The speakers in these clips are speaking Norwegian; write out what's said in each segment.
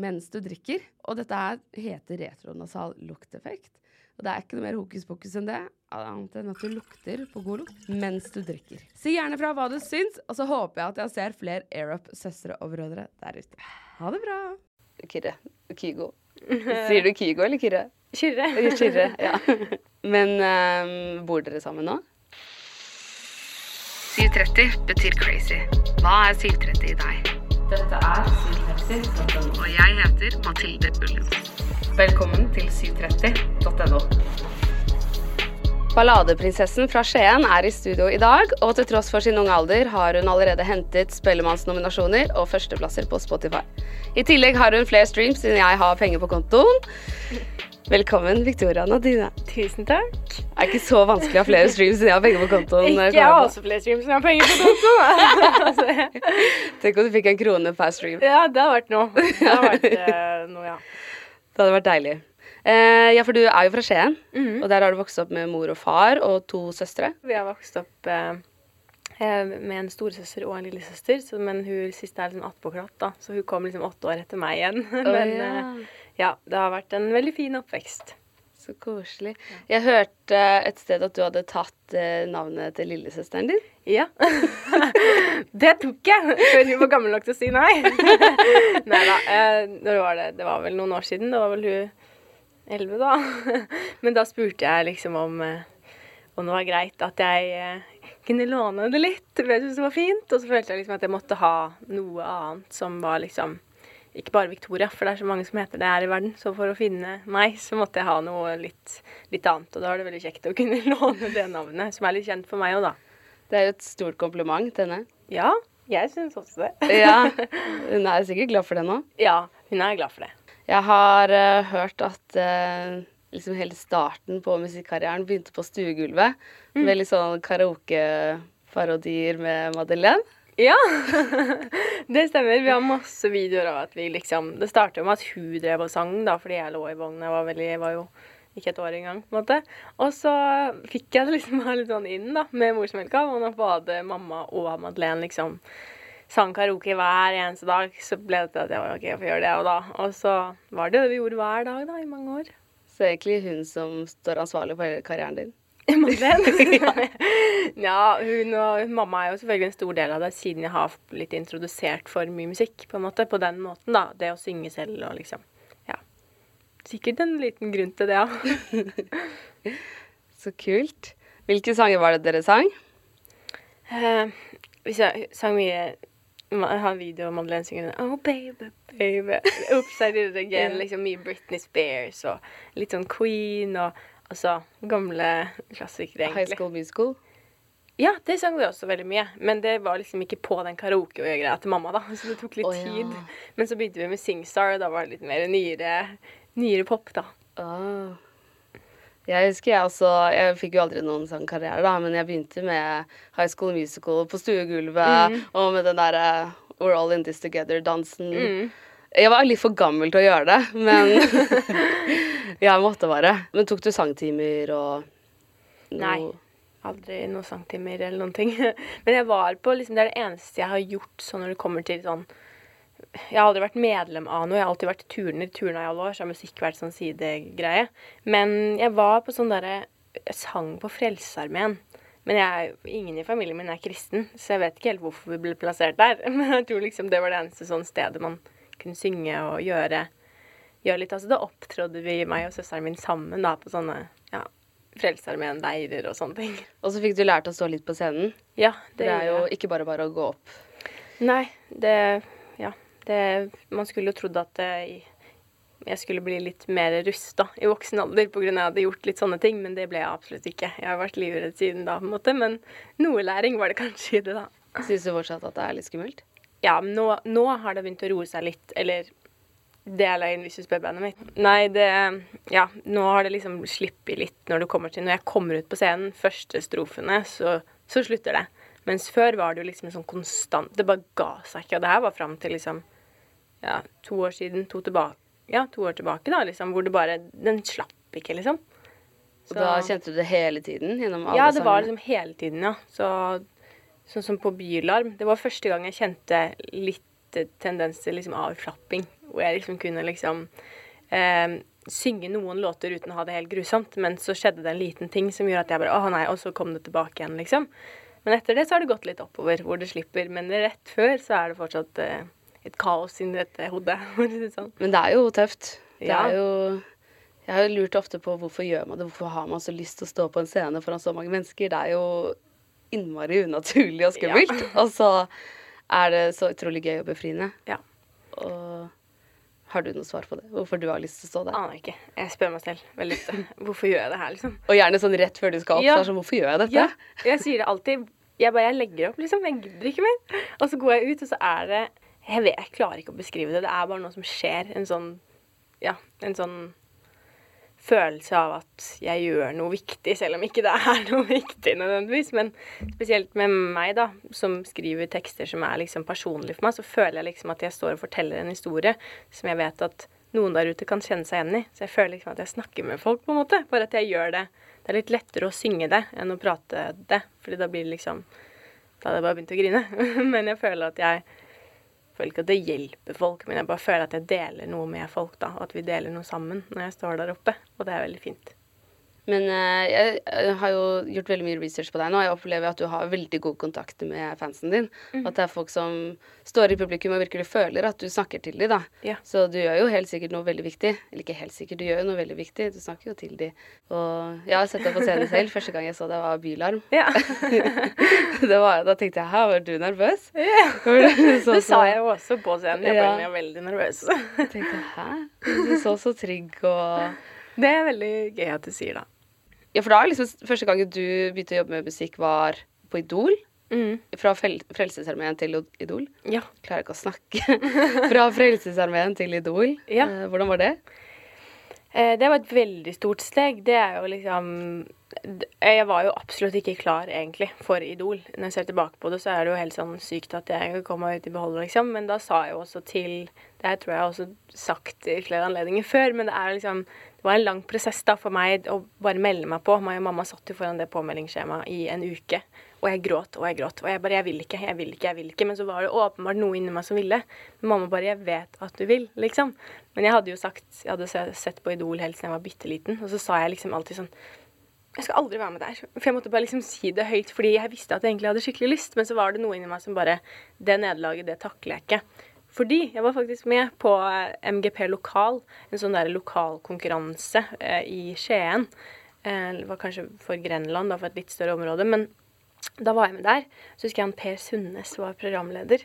mens du drikker. Og dette her heter retronasal lukteffekt. Og det er ikke noe mer hokus pokus enn det, annet enn at du lukter på god lukt mens du drikker. Si gjerne fra hva du syns, og så håper jeg at jeg ser flere AirUp-søstre og brødre der ute. Ha det bra. Kyrre. Kygo. Sier du Kygo eller Kyrre? Kyrre. Kyrre, ja. Men um, bor dere sammen nå? 730 betyr crazy. Hva er 730 i deg? Dette er 730.no, og jeg heter Mathilde Ullum. Velkommen til 730.no. Balladeprinsessen fra Skien er i studio i dag, og til tross for sin unge alder har hun allerede hentet Spellemannsnominasjoner og førsteplasser på Spotify. I tillegg har hun flere streams siden jeg har penger på kontoen. Velkommen, Victoria Nadine. Tusen takk. Det er ikke så vanskelig å ha flere streams enn jeg har penger på kontoen. Ikke jeg har også flere streams, enn jeg har penger på kontoen. Tenk om du fikk en krone per stream. ja, det hadde vært noe. Det hadde vært eh, noe, ja. Det hadde vært deilig. Eh, ja, for du er jo fra Skien, Mhm. og der har du vokst opp med mor og far og to søstre. Vi har vokst opp eh, eh, med en storesøster og en lillesøster, så, men hun siste er liksom attpåklatt, da. Så hun kom liksom åtte år etter meg igjen. men ja. Ja, det har vært en veldig fin oppvekst. Så koselig. Jeg hørte et sted at du hadde tatt eh, navnet til lillesøsteren din. Ja. det tok jeg før hun var gammel nok til å si nei. nei da. Eh, når var det? det var vel noen år siden. Det var vel hun elleve, da. Men da spurte jeg liksom om eh, om det var greit at jeg kunne låne det litt. For jeg syntes det var fint. Og så følte jeg liksom at jeg måtte ha noe annet som var liksom ikke bare Victoria, for det er så mange som heter det her i verden. Så for å finne meg, så måtte jeg ha noe litt, litt annet. Og da var det veldig kjekt å kunne låne det navnet, som er litt kjent for meg òg, da. Det er jo et stort kompliment til henne. Ja, jeg syns også det. Ja, Hun er sikkert glad for det nå. Ja, hun er glad for det. Jeg har uh, hørt at uh, liksom hele starten på musikkarrieren begynte på stuegulvet. Med litt sånn karaokeparodier med Madeleine. Ja, det stemmer. Vi har masse videoer av at vi liksom Det starta med at hun drev og sang, da, fordi jeg lå i vogna. Jeg var, veldig, var jo ikke et år engang, på en måte. Og så fikk jeg det liksom bare litt sånn inn, da, med morsmelka. Og da både mamma og Madeleine liksom sang karaoke hver eneste dag, så ble det til at jeg var OK, jeg får gjøre det og da. Og så var det det vi gjorde hver dag, da, i mange år. Så det er egentlig hun som står ansvarlig for hele karrieren din. Madeleine? ja, hun og mamma er jo selvfølgelig en stor del av det, siden jeg har blitt introdusert for mye musikk, på en måte. På den måten, da. Det å synge selv og liksom Ja. Sikkert en liten grunn til det, ja. Så kult. Hvilke sanger var det dere sang? Eh, hvis jeg sang mye Jeg har en video av Madeleine synger den, Oh baby, baby Upside down again. Liksom mye Britney Spears og litt sånn Queen og altså gamle klassikere, egentlig. High. School Musical. Ja, det sang vi også veldig mye. Men det var liksom ikke på den karaoke-greia til mamma, da. Så det tok litt Å, ja. tid. Men så begynte vi med Singstar, og da var det litt mer nyere, nyere pop, da. Oh. Jeg husker jeg også Jeg fikk jo aldri noen sangkarriere, da, men jeg begynte med High School Musical på stuegulvet og med den derre We're All In This Together-dansen. Jeg var litt for gammel til å gjøre det, men jeg måtte bare. Men tok du sangtimer og noe- Nei. Aldri noen sangtimer eller noen ting. Men jeg var på liksom, Det er det eneste jeg har gjort sånn når det kommer til sånn Jeg har aldri vært medlem av noe. Jeg har alltid vært turner. Turna i alle år, så har musikk vært sånn sidegreie. Men jeg var på sånn derre Jeg sang på Frelsesarmeen. Men jeg, ingen i familien min er kristen, så jeg vet ikke helt hvorfor vi ble plassert der. Men jeg tror liksom det var det eneste sånn stedet man kunne synge og gjøre, gjøre litt. Altså da opptrådde vi, meg og søsteren min, sammen da på sånne ja, Frelsesarmeen-leirer og sånne ting. Og så fikk du lært å stå litt på scenen. Ja, Det, det, er jo ja. ikke bare bare å gå opp. Nei, det Ja. Det, man skulle jo trodd at det, jeg skulle bli litt mer rusta i voksen alder pga. at jeg hadde gjort litt sånne ting, men det ble jeg absolutt ikke. Jeg har vært livredd siden da, på en måte, men noe læring var det kanskje i det, da. Syns du fortsatt at det er litt skummelt? Ja, nå, nå har det begynt å roe seg litt, eller det er løgn hvis du spør bandet mitt. Nei, det Ja, nå har det liksom slippet litt når du kommer til Når jeg kommer ut på scenen, første strofene, så, så slutter det. Mens før var det jo liksom en sånn konstant Det bare ga seg ikke. Og det her var fram til liksom ja, to år siden, to tilbake Ja, to år tilbake, da, liksom, hvor det bare Den slapp ikke, liksom. Og da kjente du det hele tiden gjennom alle Ja, det var liksom hele tiden, ja. Så, sånn som på Bylarm. Det var første gang jeg kjente litt tendens til liksom avslapping. Hvor jeg liksom kunne liksom eh, synge noen låter uten å ha det helt grusomt. Men så skjedde det en liten ting som gjorde at jeg bare Å nei, og så kom det tilbake igjen, liksom. Men etter det så har det gått litt oppover, hvor det slipper. Men rett før så er det fortsatt eh, et kaos inni dette hodet. sånn. Men det er jo tøft. Det Ja. er jo Jeg har jo lurt ofte på hvorfor gjør man det. Hvorfor har man så lyst til å stå på en scene foran så mange mennesker? Det er jo innmari unaturlig og skummelt. Og så er det så utrolig gøy og befriende. Ja. Og har du noe svar på det? Hvorfor du har lyst til å stå der? Aner ikke. Jeg spør meg selv veldig ofte. Hvorfor gjør jeg det her, liksom? Og gjerne sånn rett før du skal opp. Ja. Så sånn, hvorfor gjør jeg dette? Ja, jeg sier det alltid. Jeg bare jeg legger opp, liksom. Jeg gidder ikke mer. Og så går jeg ut, og så er det Jeg vet, jeg klarer ikke å beskrive det. Det er bare noe som skjer. En sånn Ja, en sånn følelse av at jeg gjør noe viktig, selv om ikke det er noe viktig nødvendigvis. Men spesielt med meg, da, som skriver tekster som er liksom personlige for meg, så føler jeg liksom at jeg står og forteller en historie som jeg vet at noen der ute kan kjenne seg igjen i. Så jeg føler liksom at jeg snakker med folk, på en måte. Bare at jeg gjør det. Det er litt lettere å synge det enn å prate det, fordi da blir det liksom Da hadde jeg bare begynt å grine. men jeg føler at jeg føler ikke at det hjelper folk, men jeg bare føler at jeg deler noe med folk, da. Og at vi deler noe sammen når jeg står der oppe. Og det er veldig fint. Men eh, jeg, har jo gjort veldig mye research på deg nå. og Jeg opplever at du har veldig god kontakt med fansen din. Mm. At det er folk som står i publikum og virkelig føler at du snakker til dem. da. Ja. Så du gjør jo helt sikkert noe veldig viktig. Eller ikke helt sikkert, du gjør jo noe veldig viktig. Du snakker jo til dem. Og jeg har sett deg på scenen selv. Første gang jeg så deg, var Bylarm. Ja. det var, da tenkte jeg her var du nervøs? ja. Det sa jeg jo også på scenen. Jeg Ja. ble veldig nervøs. Jeg tenkte hæ? Du så så trygg og Det er veldig gøy at du sier det. Ja, for da er liksom første gangen du begynte å jobbe med musikk, var på Idol. Mm. Fra Frelsesarmeen til Idol. Ja. Klarer ikke å snakke. Fra Frelsesarmeen til Idol. Ja. Eh, hvordan var det? Eh, Det var et veldig stort steg. Det er jo liksom Jeg var jo absolutt ikke klar, egentlig, for Idol. Når jeg ser tilbake på det, så er det jo helt sånn sykt at jeg kom meg ut i behold, liksom. Men da sa jeg jo også til Det her tror jeg har også sagt i flere anledninger før, men det er liksom var en lang prosess da for meg å bare melde meg på. Meg og mamma satt jo foran det påmeldingsskjemaet i en uke. Og jeg gråt og jeg gråt. Og jeg bare Jeg vil ikke, jeg vil ikke, jeg vil ikke. Men så var det åpenbart noe inni meg som ville. Men mamma bare Jeg vet at du vil, liksom. Men jeg hadde jo sagt Jeg hadde sett på Idol helt siden jeg var bitte liten. Og så sa jeg liksom alltid sånn Jeg skal aldri være med der. For jeg måtte bare liksom si det høyt, fordi jeg visste at jeg egentlig hadde skikkelig lyst. Men så var det noe inni meg som bare Det nederlaget, det takler jeg ikke. Fordi jeg var faktisk med på eh, MGP Lokal, en sånn der lokalkonkurranse eh, i Skien. Eh, det var kanskje for Grenland, da, for et litt større område. Men da var jeg med der. Så husker jeg han Per Sundnes var programleder.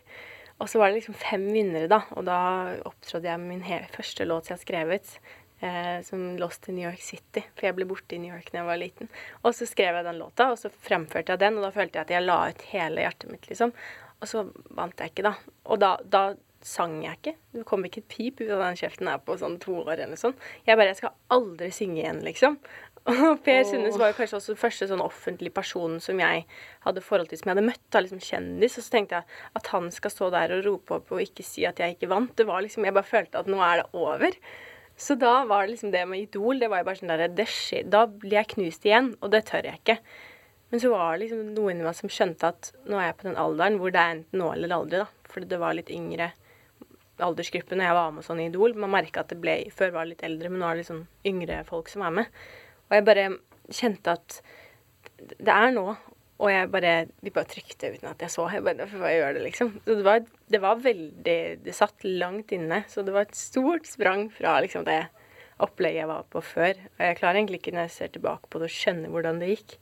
Og så var det liksom fem vinnere, da. Og da opptrådte jeg med min første låt jeg har skrevet. Eh, som 'Lost in New York City', for jeg ble borte i New York da jeg var liten. Og så skrev jeg den låta, og så fremførte jeg den, og da følte jeg at jeg la ut hele hjertet mitt, liksom. Og så vant jeg ikke, da. Og da, da sang jeg ikke. Det kom ikke et pip ut av den kjeften her på sånn to år eller sånn. Jeg bare Jeg skal aldri synge igjen, liksom. Og Per Sundnes var jo kanskje også den første sånn offentlige personen som jeg hadde forhold til, som jeg hadde møtt, da, liksom kjendis. Og så tenkte jeg at han skal stå der og rope opp og ikke si at jeg ikke vant. Det var liksom Jeg bare følte at nå er det over. Så da var det liksom det med Idol, det var jo bare sånn der det skjer, Da blir jeg knust igjen, og det tør jeg ikke. Men så var det liksom noen i meg som skjønte at nå er jeg på den alderen hvor det er enten nå eller aldri, da. Fordi det var litt yngre aldersgruppe når jeg var med sånn i Idol. Man merka at det ble Før var det litt eldre, men nå er det liksom yngre folk som er med. Og jeg bare kjente at det er nå. Og jeg bare De bare trykte uten at jeg så. Jeg bare, bare gjør det, liksom. Så det var, det var veldig Det satt langt inne. Så det var et stort sprang fra liksom det opplegget jeg var på før. Og jeg klarer egentlig ikke når jeg ser tilbake på det, å skjønne hvordan det gikk.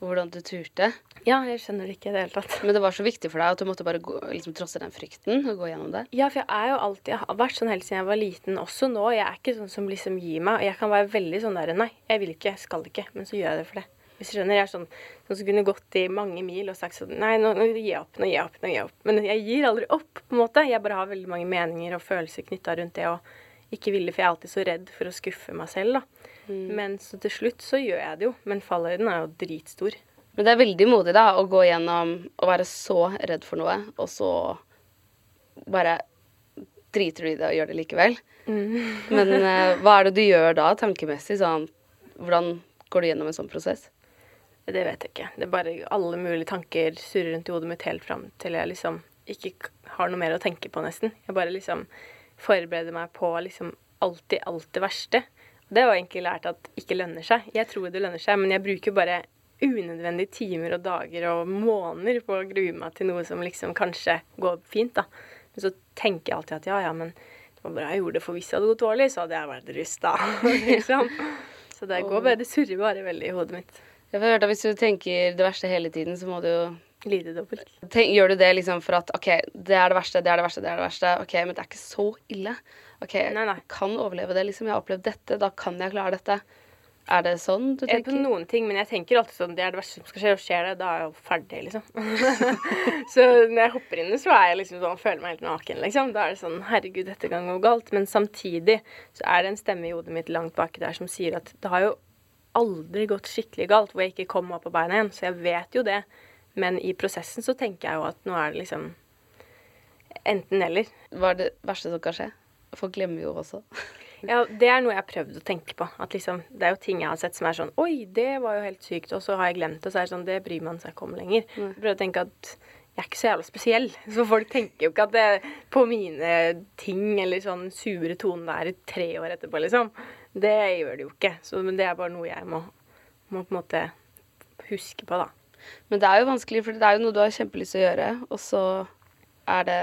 Hvordan du turte. Ja, jeg skjønner det ikke i det hele tatt. Men det var så viktig for deg at du måtte bare gå, liksom, trosse den frykten og gå gjennom det. Ja, for jeg er jo alltid Jeg har vært sånn helt siden jeg var liten, også nå. Jeg er ikke sånn som liksom gir meg. Jeg kan være veldig sånn der Nei, jeg vil ikke, jeg skal ikke. Men så gjør jeg det for det. Hvis du skjønner. Jeg er sånn, sånn som kunne gått i mange mil og sagt sånn Nei, nå, nå gir jeg opp, nå gir jeg opp, nå gir jeg opp. Men jeg gir aldri opp, på en måte. Jeg bare har veldig mange meninger og følelser knytta rundt det og ikke ville, for jeg er alltid så redd for å skuffe meg selv, da. Men så til slutt så gjør jeg det jo. Men fallhøyden er jo dritstor. Men det er veldig modig da, å gå gjennom å være så redd for noe, og så bare driter du i det og gjør det likevel. Men uh, hva er det du gjør da, tankemessig? Sånn, hvordan går du gjennom en sånn prosess? Det vet jeg ikke. Det er bare alle mulige tanker surrer rundt i hodet mitt helt fram til jeg liksom ikke har noe mer å tenke på, nesten. Jeg bare liksom forbereder meg på liksom alltid alt det verste. Det var egentlig lært at ikke lønner seg. Jeg tror det lønner seg, men jeg bruker bare unødvendige timer og dager og måneder på å grue meg til noe som liksom kanskje går fint, da. Men så tenker jeg alltid at ja, ja, men det var bra jeg gjorde det, for hvis det hadde gått dårlig, så hadde jeg vært rusta. liksom. Så det går bare, det surrer bare veldig i hodet mitt. Jeg har hørt at Hvis du tenker det verste hele tiden, så må du jo Lide dobbelt. tenk, Gjør du det liksom for at OK, det er det verste, det er det verste, det er det verste. OK, men det er ikke så ille. OK, Nei, nei. kan overleve det, liksom. Jeg har opplevd dette, da kan jeg klare dette. Er det sånn du Jeg er på noen ting, men jeg tenker alltid sånn det er det verste som skal skje, og skjer det, da er jeg jo ferdig, liksom. så når jeg hopper inn så er jeg liksom sånn, føler meg helt naken, liksom. Da er det sånn herregud, dette kan gå galt. Men samtidig så er det en stemme i hodet mitt langt baki der som sier at det har jo aldri gått skikkelig galt hvor jeg ikke kom opp på beina igjen, så jeg vet jo det. Men i prosessen så tenker jeg jo at nå er det liksom enten-eller. Hva er det verste som kan skje? Folk glemmer jo også. Ja, det er noe jeg har prøvd å tenke på. At liksom, det er jo ting jeg har sett som er sånn Oi, det var jo helt sykt. Og så har jeg glemt det, så er det sånn Det bryr man seg ikke om lenger. Jeg prøver å tenke at jeg er ikke så jævla spesiell. Så folk tenker jo ikke at det på mine ting eller sånn sure tone det er i tre år etterpå, liksom. Det gjør det jo ikke. Så, men det er bare noe jeg må, må på en måte huske på, da. Men det er jo vanskelig, for det er jo noe du har kjempelyst til å gjøre, og så er det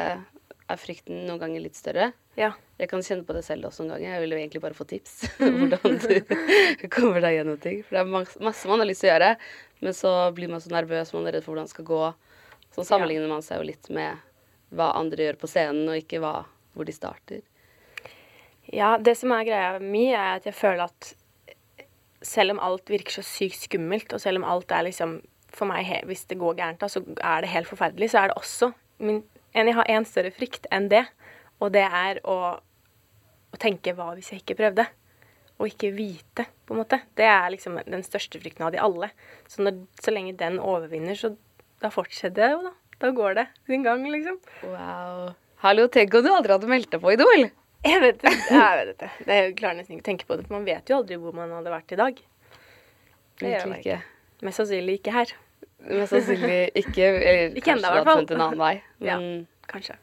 er frykten noen ganger litt større. Ja. Jeg kan kjenne på det selv også noen ganger. Jeg vil jo egentlig bare få tips. Hvordan du kommer deg gjennom ting. For det er masse, masse man har lyst til å gjøre, men så blir man så nervøs, man er redd for hvordan det skal gå. Så sammenligner man seg jo litt med hva andre gjør på scenen, og ikke hva, hvor de starter. Ja, det som er greia mi, er at jeg føler at selv om alt virker så sykt skummelt, og selv om alt er liksom For meg, hvis det går gærent, da, så er det helt forferdelig, så er det også min, en, Jeg har en større frykt enn det, og det er å, å tenke hva hvis jeg ikke prøvde? Og ikke vite, på en måte. Det er liksom den største frykten av de alle. Så, når, så lenge den overvinner, så da fortsetter det jo, da. Da går det sin gang, liksom. Wow. Hallo, tenk om du aldri hadde meldt deg på Idol! Jeg vet det. Jeg vet det. det jeg klarer nesten ikke å tenke på det, for man vet jo aldri hvor man hadde vært i dag. Det gjør man ikke. Mest sannsynlig ikke her. Mest sannsynlig ikke. Eller Ikke kanskje enda, du hadde funnet en annen vei. Ja. Kanskje.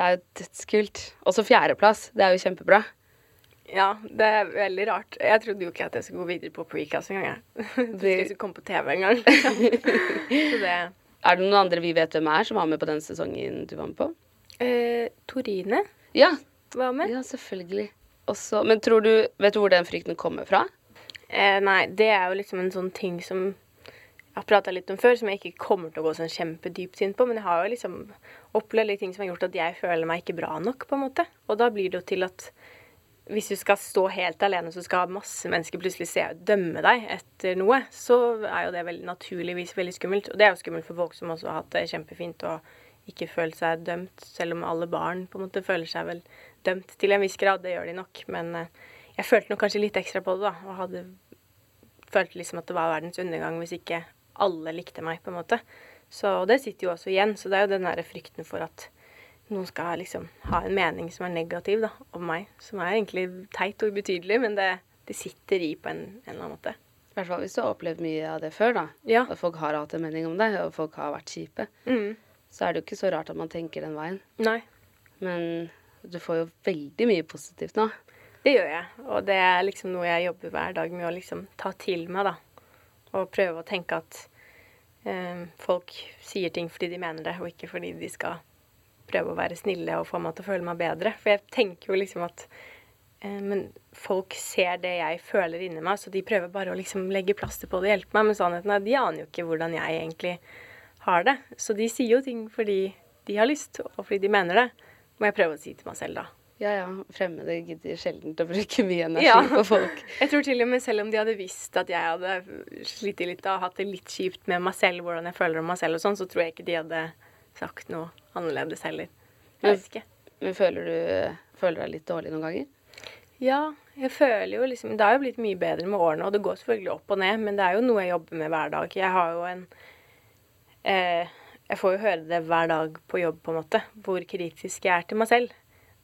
Det er jo dødskult. Også fjerdeplass. Det er jo kjempebra. Ja, det er veldig rart. Jeg trodde jo ikke at jeg skulle gå videre på precast engang. jeg. Trodde ikke jeg skulle komme på TV engang. Så det Er det noen andre vi vet hvem er, som var med på den sesongen du var med på? eh, Torine Ja, var med. ja selvfølgelig. Også, men tror du, vet du hvor den frykten kommer fra? Eh, nei, det er jo liksom en sånn ting som har prata litt om før, som jeg ikke kommer til å gå sånn kjempedypt inn på. Men jeg har jo liksom opplevd litt ting som har gjort at jeg føler meg ikke bra nok, på en måte. Og da blir det jo til at hvis du skal stå helt alene, så skal masse mennesker plutselig se og dømme deg etter noe, så er jo det veldig naturligvis veldig skummelt. Og det er jo skummelt for folk som også har hatt det kjempefint og ikke følt seg dømt, selv om alle barn på en måte føler seg vel dømt til en viss grad. Det gjør de nok. Men eh, jeg følte nok kanskje litt ekstra på det, da. Og hadde følt liksom at det var verdens undergang hvis ikke alle likte meg, på en måte. Så det sitter jo også igjen. Så det er jo den derre frykten for at noen skal liksom ha en mening som er negativ da, om meg. Som er egentlig teit og ubetydelig, men det, det sitter i på en, en, eller annen måte. I hvert fall hvis du har opplevd mye av det før, da. Ja. At folk har hatt en mening om deg, og folk har vært kjipe. Mm. Så er det jo ikke så rart at man tenker den veien. Nei. Men du får jo veldig mye positivt nå. Det gjør jeg, og det er liksom noe jeg jobber hver dag med å liksom ta til meg, da. Og prøve å tenke at folk sier ting fordi de mener det, og ikke fordi de skal prøve å være snille og få meg til å føle meg bedre. For jeg tenker jo liksom at eh, Men folk ser det jeg føler inni meg, så de prøver bare å liksom legge plaster på det og hjelpe meg. Men sannheten er de aner jo ikke hvordan jeg egentlig har det. Så de sier jo ting fordi de har lyst, og fordi de mener det. Må jeg prøve å si til meg selv, da. Ja ja, fremmede gidder sjelden å bruke mye energi Ja. på folk. Jeg tror til og med selv om de hadde visst at jeg hadde slitt litt og hatt det litt kjipt med meg selv, hvordan jeg føler om meg selv og sånn, så tror jeg ikke de hadde sagt noe annerledes heller. Jeg vet ikke. Men føler du føler deg litt dårlig noen ganger? Ja, jeg føler jo liksom Det har jo blitt mye bedre med årene, og det går selvfølgelig opp og ned, men det er jo noe jeg jobber med hver dag. Jeg har jo en eh, Jeg får jo høre det hver dag på jobb, på en måte, hvor kritisk jeg er til meg selv.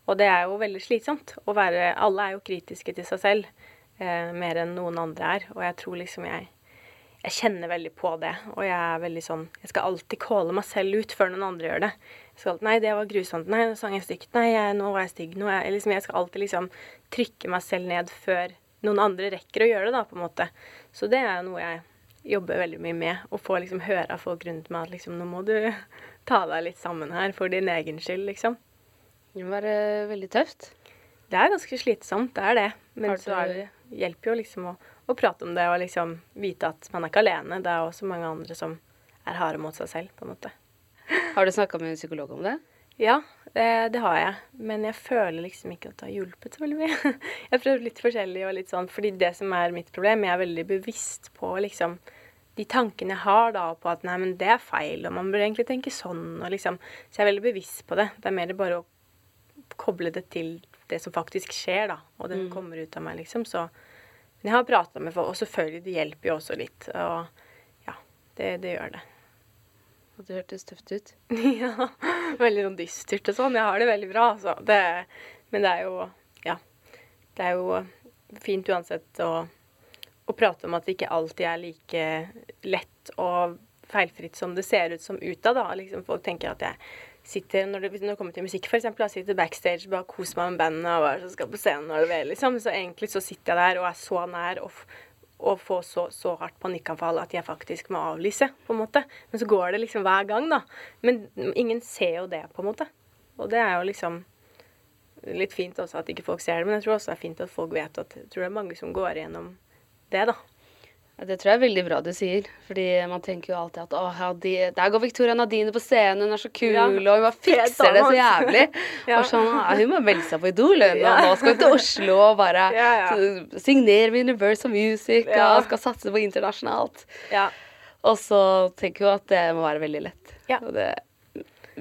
Og det er jo veldig slitsomt å være Alle er jo kritiske til seg selv eh, mer enn noen andre er, og jeg tror liksom jeg jeg kjenner veldig på det, og jeg er veldig sånn Jeg skal alltid calle meg selv ut før noen andre gjør det. Jeg skal alltid, Nei, det var grusomt. Nei, nå sang jeg stygt. Nei, jeg, nå var jeg stygg. Nå jeg, liksom, jeg skal alltid liksom trykke meg selv ned før noen andre rekker å gjøre det, da, på en måte. Så det er noe jeg jobber veldig mye med. Å få liksom høre av folk rundt meg at liksom Nå må du ta deg litt sammen her for din egen skyld, liksom. Det må være veldig tøft. Det er ganske slitsomt, det er det. Men så er det, hjelper jo liksom å, å prate om det og liksom vite at man er ikke alene. Det er også mange andre som er harde mot seg selv, på en måte. Har du snakka med en psykolog om det? Ja, det, det har jeg. Men jeg føler liksom ikke at det har hjulpet så veldig mye. Jeg har prøvd litt forskjellig og litt sånn, fordi det som er mitt problem, jeg er veldig bevisst på liksom de tankene jeg har da på at nei, men det er feil, og man bør egentlig tenke sånn, og liksom Så jeg er veldig bevisst på det. Det er mer bare å koble det til det som faktisk skjer, da, og det som kommer ut av meg, liksom. Så Men jeg har prata med folk, og selvfølgelig, det hjelper jo også litt. Og ja, det, det gjør det. Og det hørtes tøft ut. Ja, veldig sånn dystert og sånn. Jeg har det veldig bra, altså. Det, men det er jo Ja. Det er jo fint uansett å, å prate om at det ikke alltid er like lett og feilfritt som det ser ut som utad, da. Liksom folk tenker at jeg sitter Når det, når det kommer til musikk, eksempel, jeg sitter backstage, bare koser meg med bandet og hva som skal på scenen når det vil, liksom. Så egentlig så sitter jeg der og er så nær og, f- og får så, så hardt panikkanfall at jeg faktisk må avlyse, på en måte. Men så går det liksom hver gang, da. Men ingen ser jo det, på en måte. Og det er jo liksom litt fint også at ikke folk ser det, men jeg tror også det er fint at folk vet at jeg tror det er mange som går igjennom det, da. Det tror jeg er veldig bra du sier. Fordi man tenker jo alltid at å, ja, de, der går Victoria Nadine på scenen, hun er så kul, Ja. og hun bare fikser det så jævlig. Ja. Og sånn, hun må melde seg på Idol, hun. Og nå skal hun til Oslo og bare Ja, ja. signere med Universal Music og skal satse på internasjonalt. Ja. Og så tenker hun at det må være veldig lett. Det,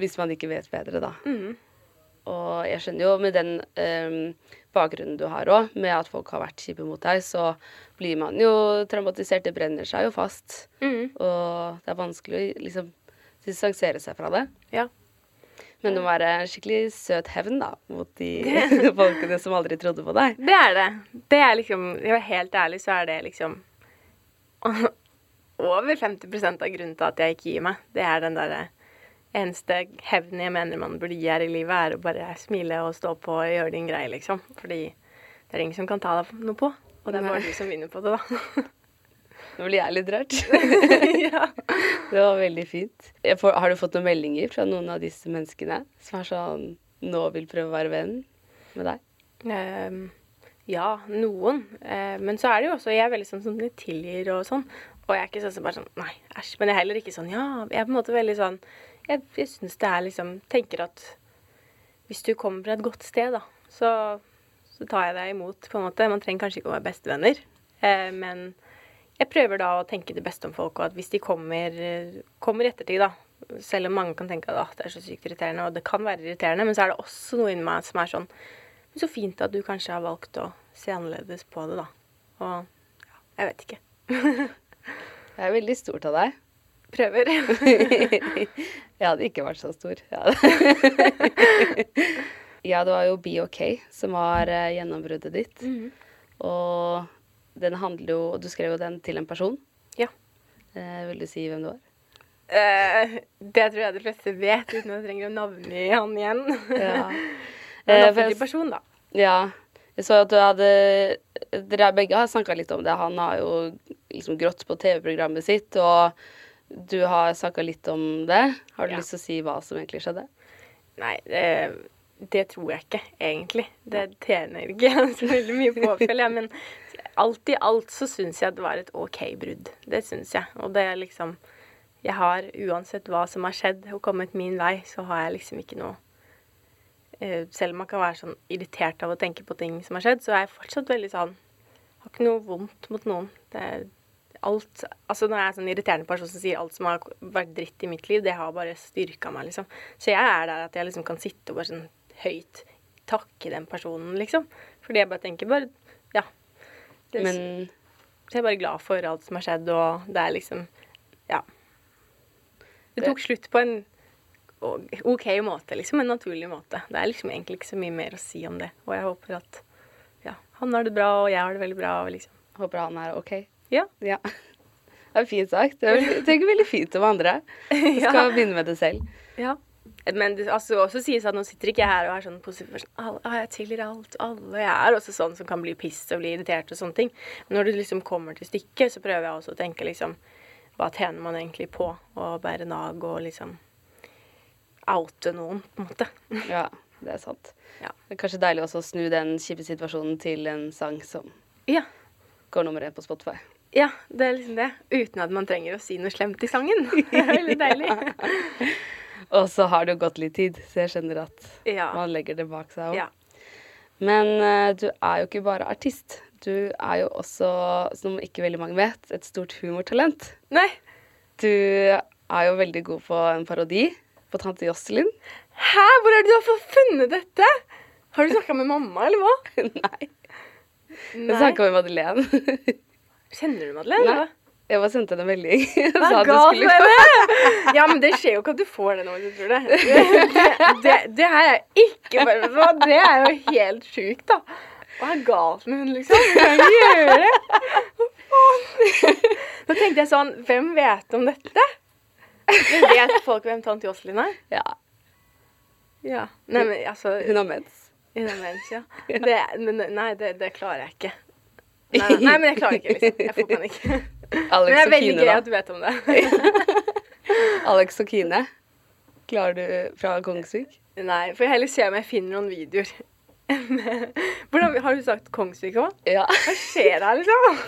hvis man ikke vet bedre, da. Mm. Og jeg skjønner jo med den um, bakgrunnen du har òg, med at folk har vært kjipe mot deg, så blir man jo traumatisert. Det brenner seg jo fast. Mm. Og det er vanskelig å liksom distansere seg fra det. Ja. Men det må være en skikkelig søt hevn da, mot de folkene som aldri trodde på deg. Det er det. Det er liksom helt ærlig, så er det liksom over 50 av grunnen til at jeg ikke gir meg. Det er den derre eneste hevnen jeg mener man burde gi her i livet, er å bare smile og stå på og gjøre din greie, liksom. Fordi det er ingen som kan ta deg noe på. Og det er bare du som vinner på det, da. Nå blir jeg litt rørt. ja. Det var veldig fint. Jeg får, har du fått noen meldinger fra noen av disse menneskene som er sånn nå vil prøve å være venn med deg? Um, ja, noen. Uh, men så er det jo også Jeg er veldig sånn som tilgir og sånn. Og jeg er ikke sånn som bare sånn Nei, æsj. Men jeg er heller ikke sånn Ja, jeg er på en måte veldig sånn Jeg, jeg syns det er liksom Tenker at hvis du kommer fra et godt sted, da, så, så tar jeg deg imot, på en måte. Man trenger kanskje ikke å være bestevenner, eh, men jeg prøver da å tenke det beste om folk, og at hvis de kommer, kommer i ettertid, da Selv om mange kan tenke at ah, det er så sykt irriterende, og det kan være irriterende, men så er det også noe inni meg som er sånn Men så fint at du kanskje har valgt å se annerledes på det, da. Og ja, jeg vet ikke. Det er veldig stort av deg. Prøver. jeg hadde ikke vært så stor. Ja, ja det var jo Be OK som var uh, gjennombruddet ditt. Mhm. Og den handler jo Du skrev jo den til en person. Ja. Eh, vil du si hvem det var? Eh, det tror jeg de fleste vet, uten at jeg trenger å navngi han igjen. Ja. Eh, en offentlig person, da. Ja. Jeg så at du hadde Dere begge har snakka litt om det. Han har jo liksom grått på TV-programmet sitt, og du har snakka litt om det. Har du Ja. lyst til å si hva som egentlig skjedde? Nei, det, det tror jeg ikke, egentlig. Det tjener ikke så veldig mye på, føler jeg. Men alt i alt så syns jeg det var et OK brudd. Det syns jeg. Og det er liksom Jeg har, uansett hva som har skjedd og kommet min vei, så har jeg liksom ikke noe eh, Selv om man kan være sånn irritert av å tenke på ting som har skjedd, så er jeg fortsatt veldig sånn Har ikke noe vondt mot noen. Det er alt Altså når jeg er sånn irriterende person som sier alt som har vært dritt i mitt liv, det har bare styrka meg, liksom. Så jeg er der at jeg liksom kan sitte og bare sånn høyt takke den personen, liksom. Fordi jeg bare tenker bare Ja. Men jeg er bare glad for alt som har skjedd, og det er liksom Ja. Det tok slutt på en OK måte, liksom. En naturlig måte. Det er liksom egentlig ikke så mye mer å si om det. Og jeg håper at ja, han har det bra, og jeg har det veldig bra, og liksom. håper han er OK. Ja. Ja. Det er fint sagt. Det er veldig- det er veldig fint om andre. Du Ja. skal begynne med det selv. Ja. Men det altså, også sies at nå sitter ikke jeg her og er sånn positiv sånn Jeg tilgir alt, alle. Jeg er også sånn som kan bli piss og bli irritert og sånne ting. Men når det liksom kommer til stykket, så prøver jeg også å tenke liksom Hva tjener man egentlig på å bære nag og liksom oute noen, på en måte. Ja, det er sant. Ja. Det er kanskje deilig også å snu den kjipe situasjonen til en sang som Ja. går nummer én på Spotify. Ja, det er liksom det. Uten at man trenger å si noe slemt i sangen. Det er veldig deilig. Og så har det jo gått litt tid, så jeg skjønner at Ja. man legger det bak seg òg. Ja. Men uh, du er jo ikke bare artist. Du er jo også, som ikke veldig mange vet, et stort humortalent. Nei. Du er jo veldig god på en parodi på tante Jocelyn. Hæ, hvor er det du har fått funnet dette? Har du snakka med mamma, eller hva? Nei. Jeg snakka med Madeleine. Kjenner du Madeleine? eller Jeg bare sendte henne en melding. Hva er galt skulle med det? Ja, men det skjer jo ikke at du får det nå, hvis du tror det. Det, det, det her er ikke bare Det er jo helt sjukt, da. Hva er galt med hun, liksom? Hun kan gjøre det. Nå tenkte jeg sånn Hvem vet om dette? Men vet folk hvem tante Josselin er? Ja, Ja. Nei, men altså hun har mens. Hun har mens, ja. Det, men, nei, det, det klarer jeg ikke. Nei, nei, men jeg klarer ikke, liksom. Jeg får panikk. Men Alex det er veldig Kine, gøy da. at du vet om det. Alex og Kine. Klarer du fra Kongsvik? Nei, for jeg heller se om jeg finner noen videoer. Hvordan, har du sagt Kongsvik òg? Ja. Hva skjer her, liksom?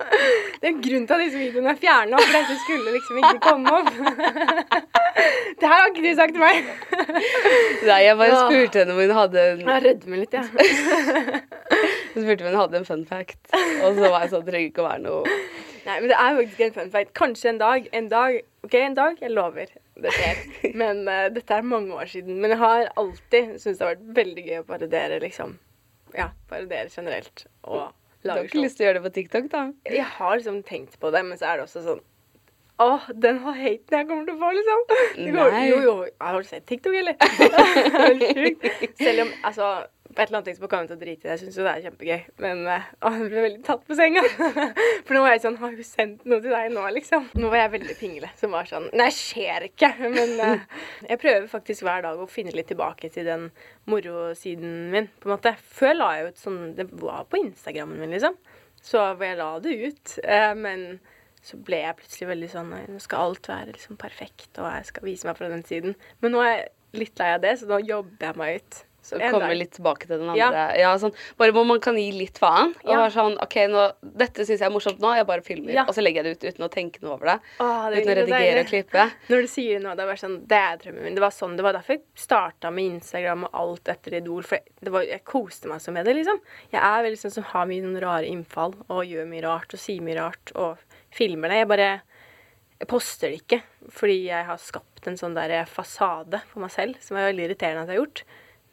Det er grunnen til at disse videoene er fjerna, for dette skulle liksom ikke komme opp. Det her har ikke du sagt til meg. Nei, jeg bare spurte henne om hun hadde en, Jeg rødmer litt, jeg. Hun spurte om hun hadde en fun fact. Og så var jeg sånn, trenger ikke å være noe Nei, men det er faktisk en fun fact. Kanskje en dag. En dag, OK, en dag. Jeg lover. Det skjer. Men uh, dette er mange år siden. Men jeg har alltid syntes det har vært veldig gøy å parodiere, liksom. Ja, parodiere generelt. Og Du har lage ikke lyst til å gjøre det på TikTok, da? Jeg har liksom tenkt på det, men så er det også sånn Åh, den har haten jeg kommer til å få, liksom. Går, Nei. jo, jo. Har du sett TikTok, eller? Er helt sjukt. Selv om, altså På et eller annet tidspunkt kommer jeg til å drite i det. Jeg syns jo det er kjempegøy. Men å, jeg ble veldig tatt på senga. For nå var jeg sånn Har hun sendt noe til deg nå, liksom? Nå var jeg veldig pingle. Som var sånn Nei, skjer ikke. Men eh, jeg prøver faktisk hver dag å finne litt tilbake til den morosiden min, på en måte. Før la jeg ut sånn Det var på Instagrammen min, liksom. Så jeg la det ut. Eh, men så ble jeg plutselig veldig sånn nå skal alt være liksom perfekt, og jeg skal vise meg fra den siden. Men nå er jeg litt lei av det, så nå jobber jeg meg ut. Så En komme litt tilbake til den andre. Ja. Ja. sånn, bare hvor man kan gi litt faen. Og Ja. være sånn OK, nå, dette syns jeg er morsomt nå, jeg bare filmer. Og så legger jeg det ut uten å tenke noe over det. Åh, det uten å redigere og klippe. Når du sier noe, det er bare sånn, det er drømmen min. Det var sånn, det var derfor jeg starta med Instagram og alt etter Idol. For det var, jeg koste meg så med det, liksom. Jeg er veldig sånn som har mye sånne rare innfall og gjør mye rart og sier mye rart og filmer det. Jeg bare jeg poster det ikke fordi jeg har skapt en sånn der fasade for meg selv som er veldig irriterende at jeg har gjort.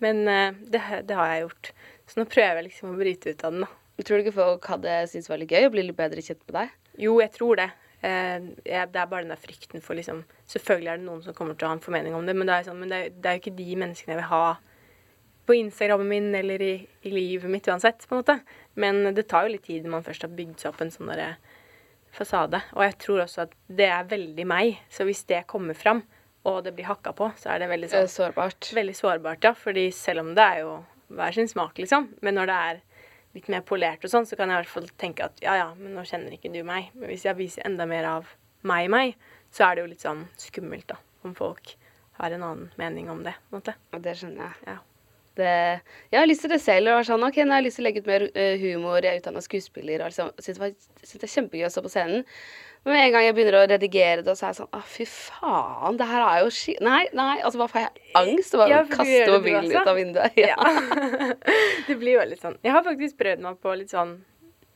Men eh, det, det har jeg gjort. Så nå prøver jeg liksom å bryte ut av den, da. Tror du ikke folk hadde syntes det var litt gøy å bli litt bedre kjent med deg? Jo, jeg tror det. Eh, det er bare den der frykten for liksom Selvfølgelig er det noen som kommer til å ha en formening om det, men det er, sånn, men det er, det er jo ikke de menneskene jeg vil ha på Instagrammen min eller i, i livet mitt uansett, på en måte. Men det tar jo litt tid når man først har bygd seg opp en sånn derre fasade. Og jeg tror også at det er veldig meg. Så hvis det kommer fram, og det blir hakka på, så er det veldig Eh, sånn Sårbart. Veldig sårbart, ja. Fordi selv om det er jo hver sin smak, liksom. Men når det er litt mer polert og sånn, så kan jeg i hvert fall tenke at ja, ja, men nå kjenner ikke du meg. Men hvis jeg viser enda mer av meg, meg, så er det jo litt sånn skummelt, da. Om folk har en annen mening om det, på en måte. Og det skjønner jeg. Ja. Det, jeg har lyst til det selv. Og sånn, ok, nå har jeg lyst til å legge ut mer eh, humor. Jeg er utdanna skuespiller og liksom, synes det, var- synes det er kjempegøy å stå på scenen. Men med en gang jeg begynner å redigere det, så er jeg sånn Å, fy faen, det her er jo ski... Nei, nei. Altså, bare får jeg angst og bare Ja, kaster mobilen ut av vinduet. Ja. det blir jo litt sånn. Jeg har faktisk prøvd meg på litt sånn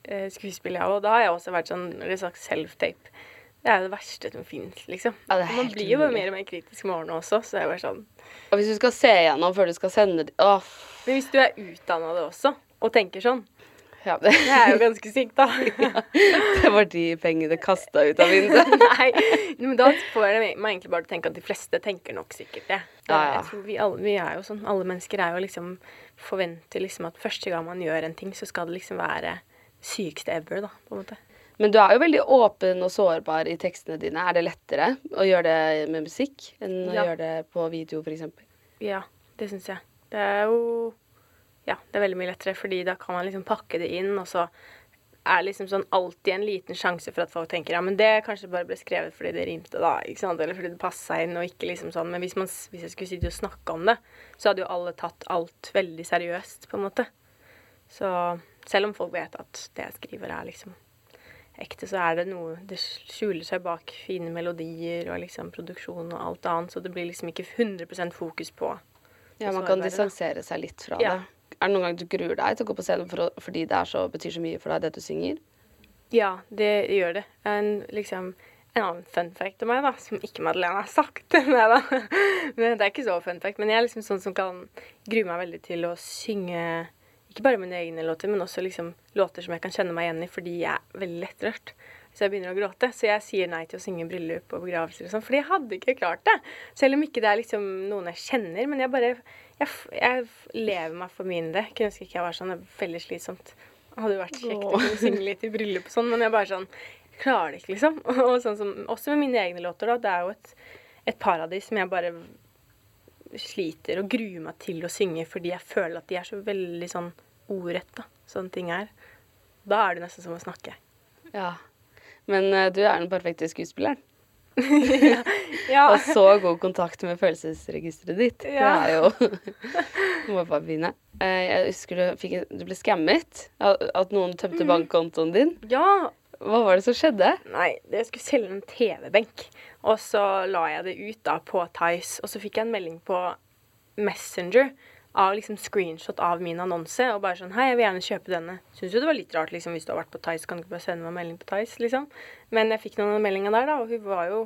eh, skuespill, jeg òg. Da har jeg også vært sånn litt sagt self-tape. Det er det verste som fins, liksom. Ja, det Og man blir jo bare mer og mer kritisk med årene også, så jeg er bare sånn Og hvis du skal se gjennom før du skal sende det Åh, Men hvis du er utdanna det også, og tenker sånn, ja, det, er jo ganske sykt, da. det var de pengene kasta ut av vinduet. Nei, men da får jeg meg egentlig bare til å tenke at de fleste tenker nok sikkert det. Ja, ja. Jeg tror vi, alle, vi er jo sånn, alle mennesker er jo liksom forventer liksom at første gang man gjør en ting, så skal det liksom være sykeste ever, da, på en måte. Men du er jo veldig åpen og sårbar i tekstene dine. Er det lettere å gjøre det med musikk enn å gjøre det på video, f.eks.? Ja, det syns jeg. Det er jo Ja, det er veldig mye lettere, fordi da kan man liksom pakke det inn, og så er liksom sånn alltid en liten sjanse for at folk tenker ja, men det kanskje bare ble skrevet fordi det rimte, da, ikke sant, eller fordi det passa inn, og ikke liksom sånn. Men hvis, man, hvis jeg skulle sitte og snakke om det, så hadde jo alle tatt alt veldig seriøst, på en måte. Så selv om folk vet at det jeg skriver, er liksom ekte, så er det noe Det skjuler seg bak fine melodier og liksom produksjon og alt annet, så det blir liksom ikke 100 fokus på Ja, man kan distansere seg litt fra Ja. det. Er det noen gang du gruer deg til å gå på scenen for å, fordi det er så, betyr så mye for deg, det du synger? Ja, det gjør det. En, liksom, en annen fun fact om meg, da, som ikke Madeleine har sagt. Nei da. Men det er ikke så fun fact. Men jeg er liksom sånn som kan grue meg veldig til å synge ikke bare mine egne låter, men også liksom låter som jeg kan kjenne meg igjen i fordi jeg er veldig lettrørt. Så jeg begynner å gråte. Så jeg sier nei til å synge bryllup og begravelser og sånn, fordi jeg hadde ikke klart det. Selv om ikke det er liksom noen jeg kjenner, men jeg bare Jeg, jeg lever meg for mye i det. Kunne ønske ikke jeg var sånn. Det er veldig slitsomt. Hadde jo vært kjekt å kunne synge litt i bryllup og sånn, men jeg bare sånn jeg klarer det ikke, liksom. Og sånn som, også med mine egne låter, da. Det er jo et, et paradis som jeg bare sliter og gruer meg til å synge fordi jeg føler at de er så veldig sånn ordrett, da. Sånne ting er. Da er det nesten som å snakke. Ja. Men uh, du er den perfekte skuespilleren. Ja. Og så god kontakt med følelsesregisteret ditt. Ja. Det er jo Må bare begynne. Eh, Jeg husker du, fikk, du ble skammet. At at noen tømte bankkontoen din. ja. Hva var det som skjedde? Nei, jeg skulle selge en TV-benk. Og så la jeg det ut da på Tice, og så fikk jeg en melding på Messenger av liksom screenshot av min annonse, og bare sånn Hei, jeg vil gjerne kjøpe denne. Syns jo det var litt rart, liksom, hvis du har vært på Tice, kan du ikke bare sende meg en melding på Tice, liksom. Men jeg fikk noen av meldingene der, da, og hun var jo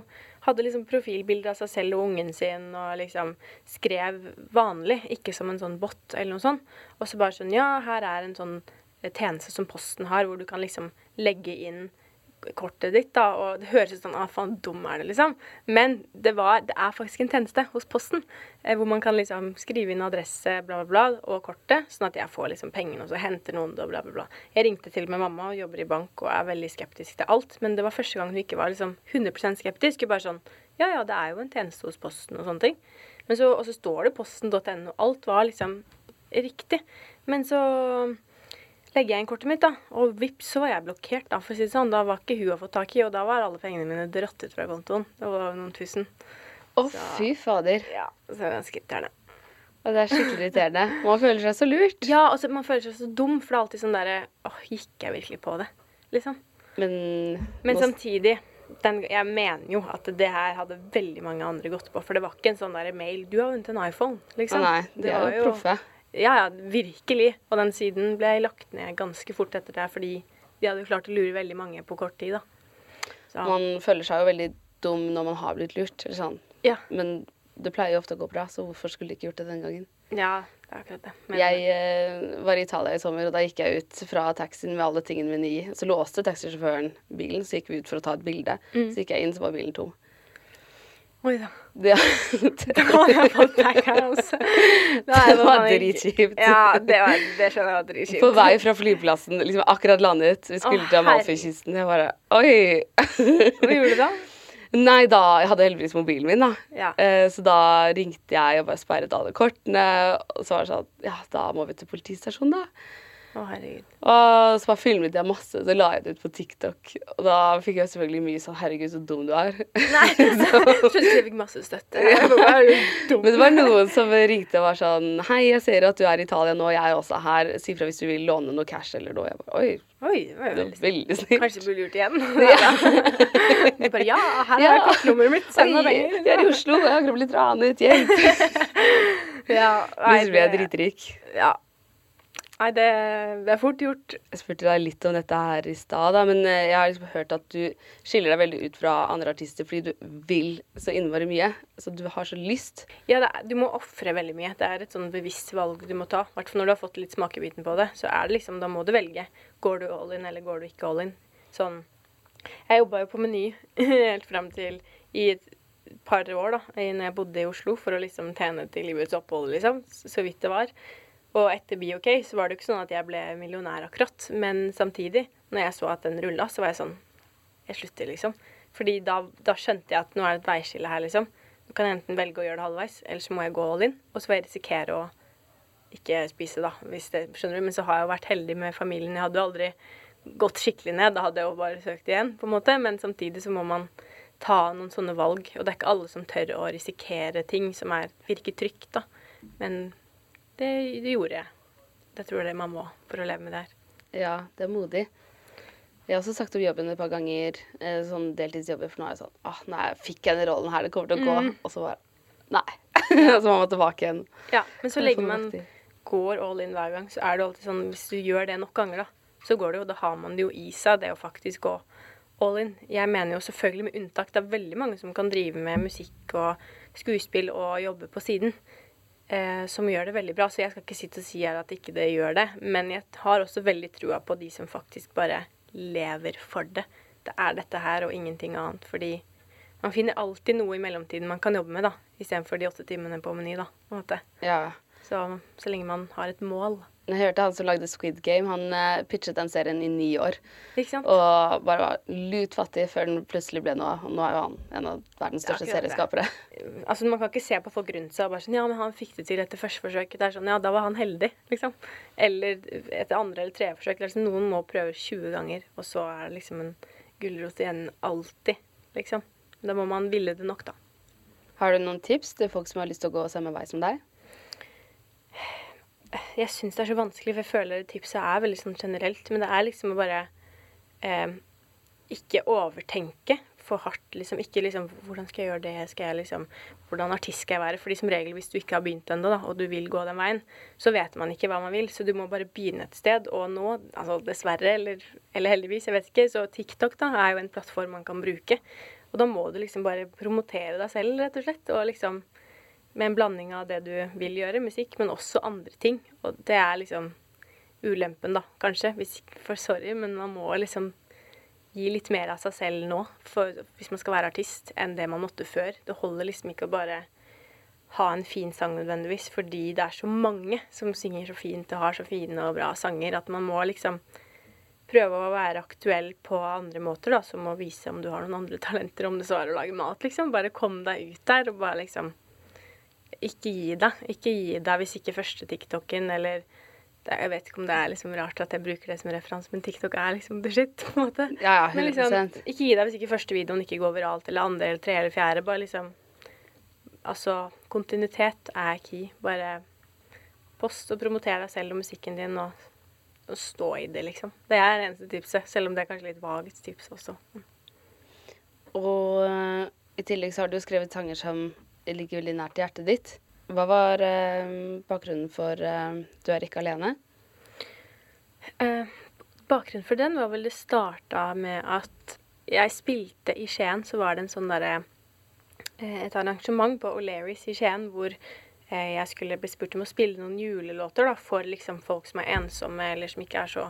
hadde liksom profilbilde av seg selv og ungen sin, og liksom skrev vanlig, ikke som en sånn bot eller noe sånt. Og så bare sånn Ja, her er en sånn tjeneste som Posten har, hvor du kan liksom legge inn kortet ditt, da, og det høres ut sånn ah, faen, dum er det, liksom. Men det, var, det er faktisk en tjeneste hos Posten eh, hvor man kan liksom skrive inn adresse, bla, bla, bla, og kortet, sånn at jeg får liksom pengene, og så henter noen det, og bla, bla, bla. Jeg ringte til med mamma og jobber i bank og er veldig skeptisk til alt, men det var første gang hun ikke var liksom 100% skeptisk. Hun bare sånn Ja, ja, det er jo en tjeneste hos Posten og sånne ting. Men så, og så står det posten.no. Alt var liksom riktig. Men så legger jeg inn kortet mitt, da. Og vips, så var jeg blokkert, da, for å si det sånn. Da var ikke hun å få tak i, og da var alle pengene mine dratt ut fra kontoen. Det var noen tusen. Å, fy fader. Ja, så det var ganske irriterende. Og det er skikkelig irriterende. Man føler seg så lurt. Ja, og så man føler seg så dum, for det er alltid sånn derre Åh, gikk jeg virkelig på det? Liksom. Men, Men samtidig den, Jeg mener jo at det her hadde veldig mange andre gått på. For det var ikke en sånn der mail 'Du har vunnet en iPhone', Å liksom. nei, de Det er var jo proffe. Ja, ja, virkelig. Og den siden ble lagt ned ganske fort etter det, fordi de hadde jo klart å lure veldig mange på kort tid, da. Så, Man føler seg jo veldig dum når man har blitt lurt. Eller sånn. ja, Men det pleier jo ofte å gå bra, så hvorfor skulle de ikke gjort det den gangen? ja, det er akkurat det. Men- Jeg eh, var i Italia i sommer, og da gikk jeg ut fra taxien med alle tingene mine i. Så låste taxisjåføren bilen, så gikk vi ut for å ta et bilde. Mm. Så gikk jeg inn, så var bilen tom. Oi da. Det, altså. Er det var man ikke- dritkjipt. Ja, det, var, det skjønner jeg var dritkjipt. På vei fra flyplassen, liksom akkurat landet. Vi skulle til Amalfi-kysten. Jeg bare Oi! Hva gjorde du da? Nei, da Jeg hadde heldigvis mobilen min, da. Ja. Eh, så da ringte jeg og bare sperret alle kortene. Og så var det sånn Ja, da må vi til politistasjonen, da. Å, herregud. Og så bare filmet jeg masse, så la jeg det ut på TikTok. Og da fikk jeg selvfølgelig mye sånn 'herregud, så dum du er'. Nei, plutselig jeg fikk masse støtte. Er du? Men det var noen som ringte og var sånn 'Hei, jeg ser at du er i Italia nå, jeg er også her. Si fra hvis du vil låne noe cash eller noe.' Jeg bare Oi, Oi, det var det veldig veldig snilt. Kanskje du burde gjort det igjen? De bare ja, her er Ja. kortnummeret mitt, send meg penger. jeg er i Oslo, jeg har akkurat blitt ranet. Hjelp! Ja, Plutselig ble jeg det- dritrik. Ja. Nei, det, det er fort gjort. Jeg spurte deg litt om dette her i stad, men eh, jeg har liksom hørt at du skiller deg veldig ut fra andre artister fordi du vil så innmari mye. Så du har så lyst. Ja, er, du må ofre veldig mye. Det er et sånn bevisst valg du må ta. I hvert fall når du har fått litt smakebiten på det. Så er det liksom, da må du velge. Går du all in, eller går du ikke all in? Sånn Jeg jobba jo på Meny helt fram til i et par år, da, når jeg bodde i Oslo, for å liksom tjene til livets opphold, liksom. Så vidt det var. Og etter BOK så var det jo ikke sånn at jeg ble millionær akkurat. Men samtidig, når jeg så at den rulla, så var jeg sånn Jeg slutter, liksom. Fordi da, da skjønte jeg at nå er det et veiskille her, liksom. Nå kan enten velge å gjøre det halvveis, eller så må jeg gå all in. Og så får jeg risikere å ikke spise, da, hvis det skjønner du. Men så har jeg jo vært heldig med familien. Jeg hadde jo aldri gått skikkelig ned. Da hadde jeg jo bare søkt igjen, på en måte. Men samtidig så må man ta noen sånne valg. Og det er ikke alle som tør å risikere ting som er, virker trygt, da. Men det, det gjorde jeg. Det tror jeg det man må for å leve med det her. Ja, det er modig. Jeg har også sagt opp jobben et par ganger, eh, sånn deltidsjobber, for nå er jeg sånn ah, Nei, fikk jeg den rollen her, det kommer til å gå. Mm. Og så bare Nei. og så må man tilbake igjen. Ja, men så lenge man går all in hver gang, så er det alltid sånn Hvis du gjør det nok ganger, da, så går det jo Da har man det jo i seg, det å faktisk gå all in. Jeg mener jo selvfølgelig med unntak. Det er veldig mange som kan drive med musikk og skuespill og jobbe på siden. Eh, som gjør det veldig bra. Så jeg skal ikke sitte og si her at ikke det gjør det. Men jeg har også veldig trua på de som faktisk bare lever for det. Det er dette her og ingenting annet. Fordi man finner alltid noe i mellomtiden man kan jobbe med, da. Istedenfor de åtte timene på Meny, da. På en måte. Ja. Så, så lenge man har et mål. Jeg hørte han som lagde Squid Game, han eh, pitchet den serien i ni år. Og bare var lutfattig før den plutselig ble noe. Og nå er jo han en av verdens største ja, serieskapere. Altså, Man kan ikke se på folk rundt seg og bare sånn Ja, men han fikk det til etter første forsøk. Det er sånn, ja, da var han heldig, liksom. Eller etter andre eller tredje forsøk. Sånn, noen må prøve 20 ganger, og så er det liksom en gulrot igjen alltid, liksom. Da må man ville det nok, da. Har du noen tips til folk som har lyst til å gå samme vei som deg? Jeg syns det er så vanskelig, for jeg føler tipset er veldig sånn generelt. Men det er liksom å bare eh, ikke overtenke for hardt. liksom. Ikke liksom Hvordan skal jeg gjøre det? Skal jeg liksom Hvordan artist skal jeg være? Fordi som regel, hvis du ikke har begynt ennå, og du vil gå den veien, så vet man ikke hva man vil. Så du må bare begynne et sted. Og nå, altså dessverre, eller, eller heldigvis, jeg vet ikke, så TikTok da er jo en plattform man kan bruke. Og da må du liksom bare promotere deg selv, rett og slett. Og liksom med en blanding av det du vil gjøre, musikk, men også andre ting. Og det er liksom ulempen, da, kanskje. Hvis, ikke- for sorry, men man må liksom gi litt mer av seg selv nå, for, hvis man skal være artist, enn det man måtte før. Det holder liksom ikke å bare ha en fin sang nødvendigvis, fordi det er så mange som synger så fint og har så fine og bra sanger, at man må liksom prøve å være aktuell på andre måter, da, som å vise om du har noen andre talenter, om det så er å lage mat, liksom. Bare kom deg ut der, og bare liksom Ikke gi deg. Ikke gi deg hvis ikke første TikToken, eller Jeg vet ikke om det er liksom rart at jeg bruker det som referanse, men TikTok er liksom the shit, på en måte. Ja, ja, Men liksom, ikke gi deg hvis ikke første videoen ikke går viralt, eller andre, eller tre, eller fjerde. Bare liksom Altså, kontinuitet er key. Bare post og promoter deg selv og musikken din, og, og stå i det, liksom. Det er det eneste tipset, selv om det er kanskje litt vagt tips også. Og eh, i tillegg så har du skrevet sanger som ligger veldig nært hjertet ditt. Hva var eh, bakgrunnen for eh, Du er ikke alene? Eh, bakgrunnen for den var vel det starta med at jeg spilte i Skien, så var det en sånn derre Et arrangement på O'Learys i Skien hvor jeg skulle bli spurt om å spille noen julelåter da, for liksom folk som er ensomme eller som ikke er så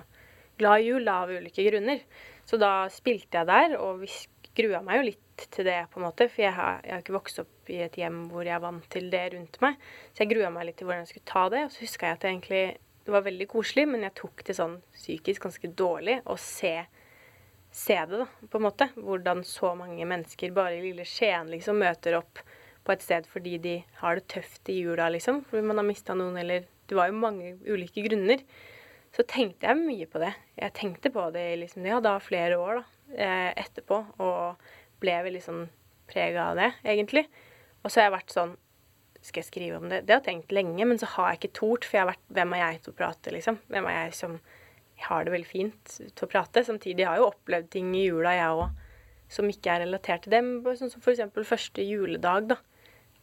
glad i jul av ulike grunner. Så da spilte jeg der, og vi grua meg jo litt til det, på en måte. For jeg har, jeg har ikke vokst opp i et hjem hvor jeg er vant til det rundt meg. Så jeg grua meg litt til hvordan jeg skulle ta det. Og så huska jeg at det egentlig det var veldig koselig, men jeg tok det sånn psykisk ganske dårlig å se, se det, da, på en måte. Hvordan så mange mennesker bare i lille Skien liksom møter opp på et sted fordi de har det tøft i jula, liksom. Fordi man har mista noen, eller Det var jo mange ulike grunner. Så tenkte jeg mye på det. Jeg tenkte på det liksom, ja, da flere år da, eh, etterpå, og ble veldig sånn prega av det, egentlig. Og så har jeg vært sånn Skal jeg skrive om det? Det har jeg tenkt lenge, men så har jeg ikke tort, for jeg har vært Hvem er jeg til å prate, liksom? Hvem er jeg som har det veldig fint til å prate? Samtidig har jeg jo opplevd ting i jula, jeg òg, som ikke er relatert til dem. Sånn som for eksempel første juledag, da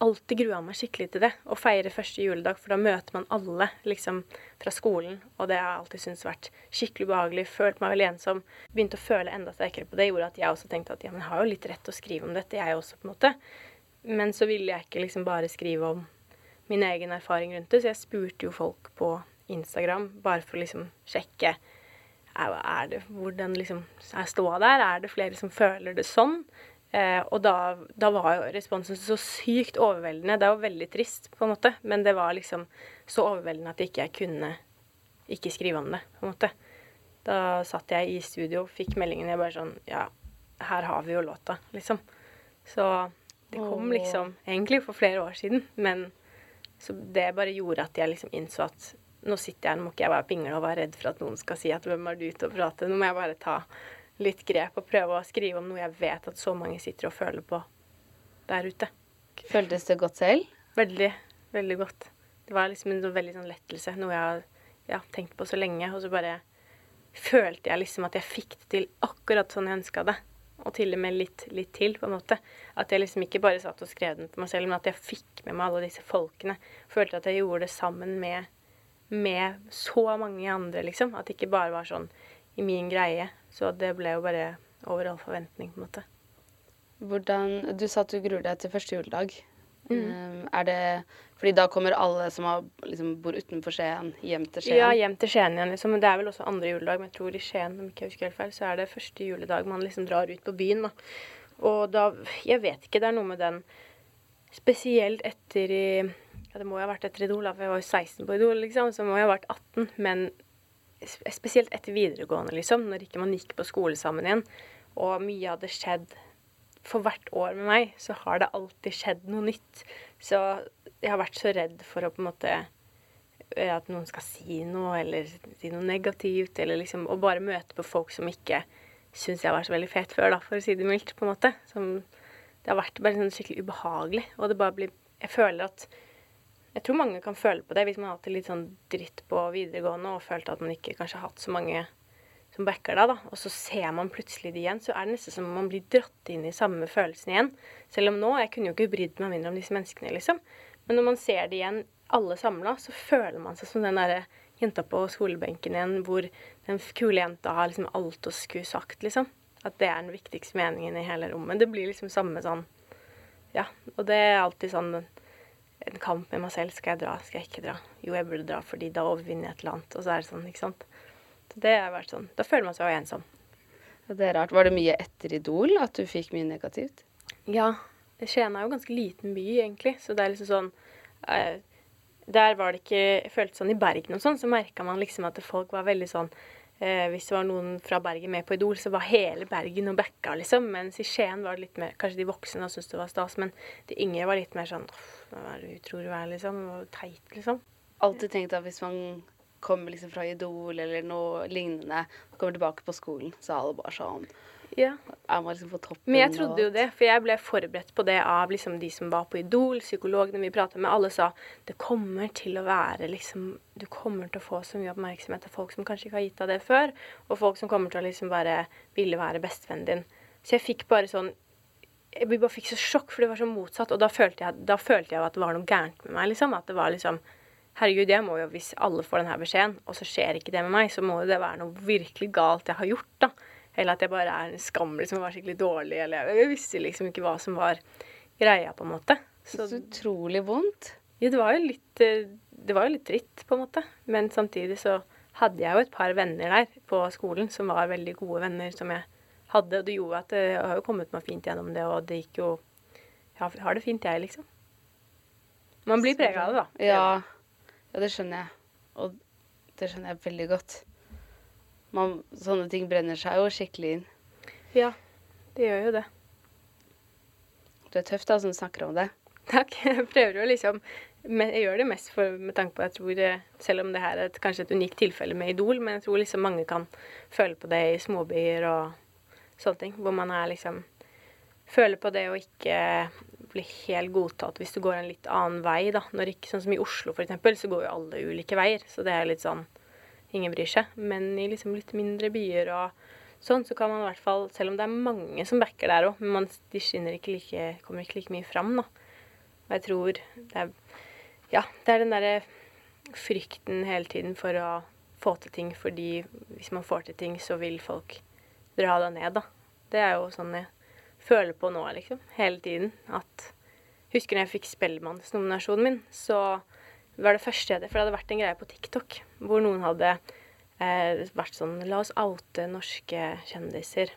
alltid grua meg skikkelig til det. Å feire første juledag, for da møter man alle liksom fra skolen. Og det har jeg alltid syntes vært skikkelig ubehagelig. Følt meg veldig ensom. Begynte å føle enda sterkere på det. Gjorde at jeg også tenkte at ja, men jeg har jo litt rett til å skrive om dette, jeg også, på en måte. Men så ville jeg ikke liksom bare skrive om min egen erfaring rundt det, så jeg spurte jo folk på Instagram bare for å liksom sjekke er, det, hvordan liksom er ståa der. Er det flere som føler det sånn? Eh, og da, da, var jo responsen så sykt overveldende. Det er jo veldig trist, på en måte, men det var liksom så overveldende at jeg ikke kunne ikke skrive om det, på en måte. Da satt jeg i studio, fikk meldingen, jeg bare sånn Ja, her har vi jo låta, liksom. Så det kom liksom egentlig for flere år siden, men så det bare gjorde at jeg liksom innså at nå sitter jeg, nå må ikke jeg bare pingle og være redd for at noen skal si at hvem er du til å prate, nå må jeg bare ta litt grep og prøve å skrive om noe jeg vet at så mange sitter og føler på der ute. Føltes det godt selv? Veldig, veldig godt. Det var liksom en veldig sånn lettelse, noe jeg har ja, tenkt på så lenge. Og så bare følte jeg liksom at jeg fikk det til akkurat sånn jeg ønska det. Og til og med litt, litt til, på en måte. At jeg liksom ikke bare satt og skrev den for meg selv, men at jeg fikk med meg alle disse folkene. Følte at jeg gjorde det sammen med, med så mange andre, liksom. At det ikke bare var sånn i min greie. Så det ble jo bare over all forventning, på en måte. Hvordan, Du sa at du gruer deg til første juledag. Mm. Um, er det Fordi da kommer alle som har, liksom, bor utenfor Skien, hjem til Skien? Ja, hjem til Skien igjen, liksom. Men det er vel også andre juledag. Men jeg tror i Skien, om ikke jeg husker helt feil, så er det første juledag man liksom drar ut på byen, da. Og da Jeg vet ikke, det er noe med den Spesielt etter i Ja, det må jo ha vært etter Idol, da, for jeg var jo 16 på Idol, liksom. Så må jeg ha vært 18. Men spesielt etter videregående, liksom, når ikke man gikk på skole sammen igjen, og mye hadde skjedd For hvert år med meg så har det alltid skjedd noe nytt. Så jeg har vært så redd for å på en måte eh, at noen skal si noe, eller si noe negativt, eller liksom Og bare møte på folk som ikke syns jeg var så veldig fet før, da, for å si det mildt, på en måte. Som Det har vært bare sånn skikkelig ubehagelig. Og det bare blir Jeg føler at jeg tror mange kan føle på det hvis man har hatt det litt sånn dritt på videregående og følt at man ikke kanskje har hatt så mange som backer deg, da. Og så ser man plutselig de igjen, så er det nesten som om man blir dratt inn i samme følelsen igjen. Selv om nå Jeg kunne jo ikke brydd meg mindre om disse menneskene, liksom. Men når man ser de igjen, alle samla, så føler man seg som den derre jenta på skolebenken igjen, hvor den kule jenta har liksom alt å skulle sagt, liksom. At det er den viktigste meningen i hele rommet. Det blir liksom samme sånn Ja. Og det er alltid sånn en kamp med meg selv. Skal jeg dra, skal jeg ikke dra? Jo, jeg burde dra, fordi da overvinner jeg et eller annet. Og så er det sånn, ikke sant. Så det har vært sånn. Da føler man seg jo ensom. Det er rart. Var det mye etter Idol at du fikk mye negativt? Ja. Skien er jo ganske liten by, egentlig. Så det er liksom sånn eh, Der var det ikke Jeg følte sånn i Bergen og sånn, så merka man liksom at folk var veldig sånn Eh, hvis det var noen fra Bergen med på Idol, så var hele Bergen og backa, liksom. Mens i Skien var det litt mer Kanskje de voksne syntes det var stas, men de yngre var litt mer sånn Hva er det du tror du er, liksom? Teit, liksom. Alltid tenkt at hvis man kommer liksom fra Idol eller noe lignende, og kommer tilbake på skolen, så er alle bare sånn Ja. Er man liksom på toppen? Men jeg trodde jo det, for jeg ble forberedt på det av liksom de som var på Idol, psykologene vi pratet med. Alle sa det kommer til å være liksom Du kommer til å få så mye oppmerksomhet av folk som kanskje ikke har gitt deg det før, og folk som kommer til å liksom bare ville være bestevennen din. Så jeg fikk bare sånn Jeg bare fikk så sjokk, for det var så motsatt. Og da følte jeg, da følte jeg at det var noe gærent med meg, liksom. At det var liksom Herregud, jeg må jo, hvis alle får denne beskjeden, og så skjer ikke det med meg, så må jo det være noe virkelig galt jeg har gjort, da. Eller at jeg bare er en skam liksom, og var skikkelig dårlig, eller jeg, visste liksom ikke hva som var greia, på en måte. Så Så utrolig vondt. ja, det var jo litt eh, Det var jo litt dritt, på en måte. Men samtidig så hadde jeg jo et par venner der på skolen som var veldig gode venner som jeg hadde. Og det gjorde at jeg har jo kommet meg fint gjennom det, og det gikk jo Jeg har det fint, jeg, liksom. Man blir prega av det, da. Ja. ja, det skjønner jeg. Og det skjønner jeg veldig godt. Man, sånne ting brenner seg jo skikkelig inn. Ja, det gjør jo det. Du er tøff da som snakker om det. Takk. Jeg prøver jo liksom men Jeg gjør det mest for, med tanke på at jeg tror eh, Selv om det her er et, kanskje et unikt tilfelle med Idol, men jeg tror liksom mange kan føle på det i småbyer og sånne ting. Hvor man er liksom Føler på det å ikke bli helt godtatt hvis du går en litt annen vei, da. Når ikke, sånn som i Oslo, for eksempel, så går jo alle ulike veier. Så det er litt sånn Ingen bryr seg. Men i liksom litt mindre byer og sånn, så kan man i hvert fall Selv om det er mange som backer der òg, men de skinner ikke like Kommer ikke like mye fram, da. Og jeg tror det er Ja, det er den derre frykten hele tiden for å få til ting, fordi hvis man får til ting, så vil folk dra deg ned, da. Det er jo sånn jeg føler på nå, liksom. Hele tiden. At Husker når jeg fikk Spellemannsnominasjonen min, så var det første jeg For det hadde vært en greie på TikTok hvor noen hadde eh, vært sånn La oss oute norske kjendiser.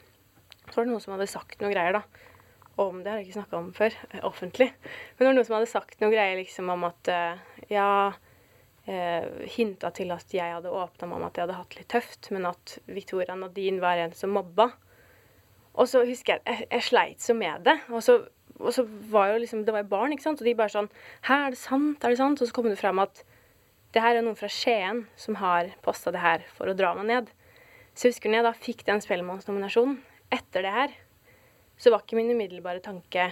Så var det noen som hadde sagt noe greier, da om det har jeg ikke snakka om før, eh, offentlig. Men det var noen som hadde sagt noe greier liksom om at eh, Ja, eh, hinta til at jeg hadde åpna meg om at jeg hadde hatt litt tøft, men at Victoria Nadine var en som mobba. Og så husker jeg jeg, jeg sleit så med det. Og så, og så var jo liksom Det var jo barn, ikke sant, og de bare sånn Hæ, er det sant? Er det sant? Og så kom det fram at det her er noen fra Skien som har posta det her for å dra meg ned. Så jeg husker når jeg da fikk den Spellemannsnominasjonen etter det her, så var ikke min umiddelbare tanke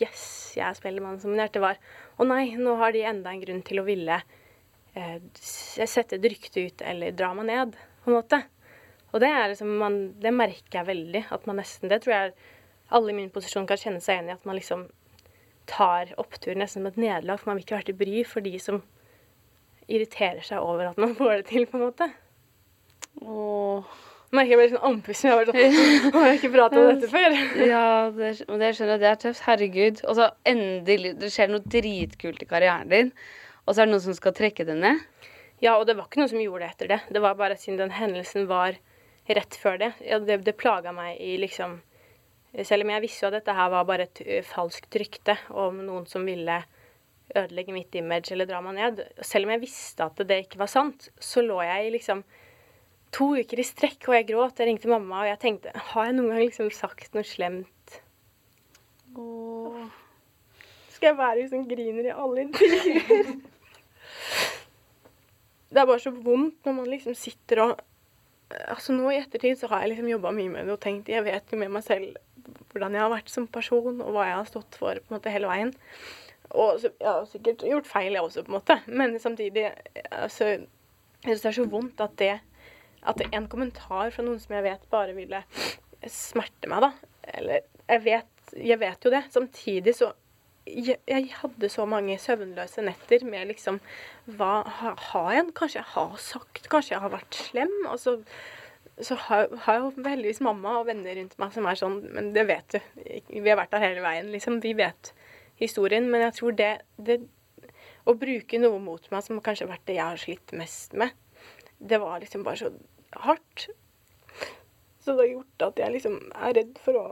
Yes, jeg er Spellemannsnominert. Det var Å nei, nå har de enda en grunn til å ville eh, sette et rykte ut eller dra meg ned, på en måte. Og det er liksom man, Det merker jeg veldig. At man nesten Det tror jeg alle i min posisjon kan kjenne seg igjen i. At man liksom tar opptur nesten som et nederlag. For man vil ikke være til bry for de som irriterer seg over at man får det til, på en måte. Åh. Jeg merker jeg blir sånn andpusten. Jeg sånn Har jeg har ikke pratet om dette før. Ja, det, det skjønner jeg. Det er tøft. Herregud. Og så endelig Det skjer noe dritkult i karrieren din, og så er det noen som skal trekke det ned. Ja, og det var ikke noen som gjorde det etter det. Det var bare siden den hendelsen var rett før det. Ja, det, det plaga meg i liksom Selv om jeg visste jo at dette her var bare et falskt rykte om noen som ville ødelegge mitt image eller dra meg ned. Selv om jeg visste at det ikke var sant, så lå jeg i liksom to uker i strekk, og jeg gråt. Jeg ringte mamma, og jeg tenkte Har jeg noen gang liksom sagt noe slemt? Skal jeg være hun som griner i alle intervjuer? det er bare så vondt når man liksom sitter og Altså Nå i ettertid så har jeg liksom jobba mye med det og tenkt Jeg vet jo med meg selv hvordan jeg har vært som person, og hva jeg har stått for på en måte hele veien. Og jeg har sikkert gjort feil, jeg også, på en måte. Men samtidig altså, Jeg syns det er så vondt at det At en kommentar fra noen som jeg vet bare ville smerte meg, da Eller jeg vet, jeg vet jo det. Samtidig så jeg, jeg hadde så mange søvnløse netter med liksom Hva har jeg Kanskje jeg har sagt Kanskje jeg har vært slem? Og så, så har, har jo heldigvis mamma og venner rundt meg som er sånn Men det vet du. Vi har vært der hele veien, liksom. Vi vet historien. Men jeg tror det, det Å bruke noe mot meg som kanskje har vært det jeg har slitt mest med, det var liksom bare så hardt. Så det har gjort at jeg liksom er redd for å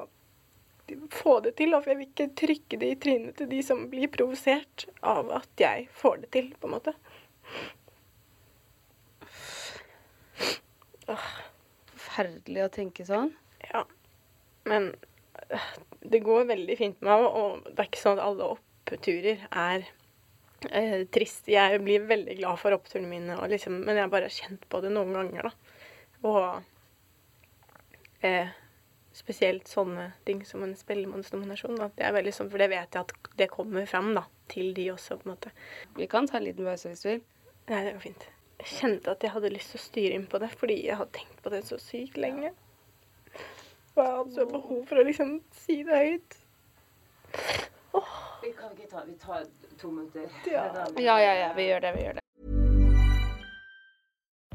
få det til. Og jeg vil ikke trykke det i trynet til de som blir provosert av at jeg får det til, på en måte. Forferdelig å tenke sånn. Ja. Men øh, det går veldig fint med meg, og det er ikke sånn at alle oppturer er eh, trist. Jeg blir veldig glad for oppturene mine, og liksom, men jeg har bare kjent på det noen ganger, da. Og eh, spesielt sånne ting som en Spellemannsnominasjon. Det er veldig sånn, for det vet jeg at det kommer fram da, til de også, på en måte. Vi kan ta en liten pause hvis du vil. Nei, det går fint. Kjente at jeg hadde lyst til å styre inn på det, fordi jeg hadde tenkt på det så sykt lenge. Og jeg hadde så behov for å liksom si det høyt. Vi kan ikke ta Vi tar to minutter. Ja. Ja, ja, ja, vi gjør det, vi gjør det.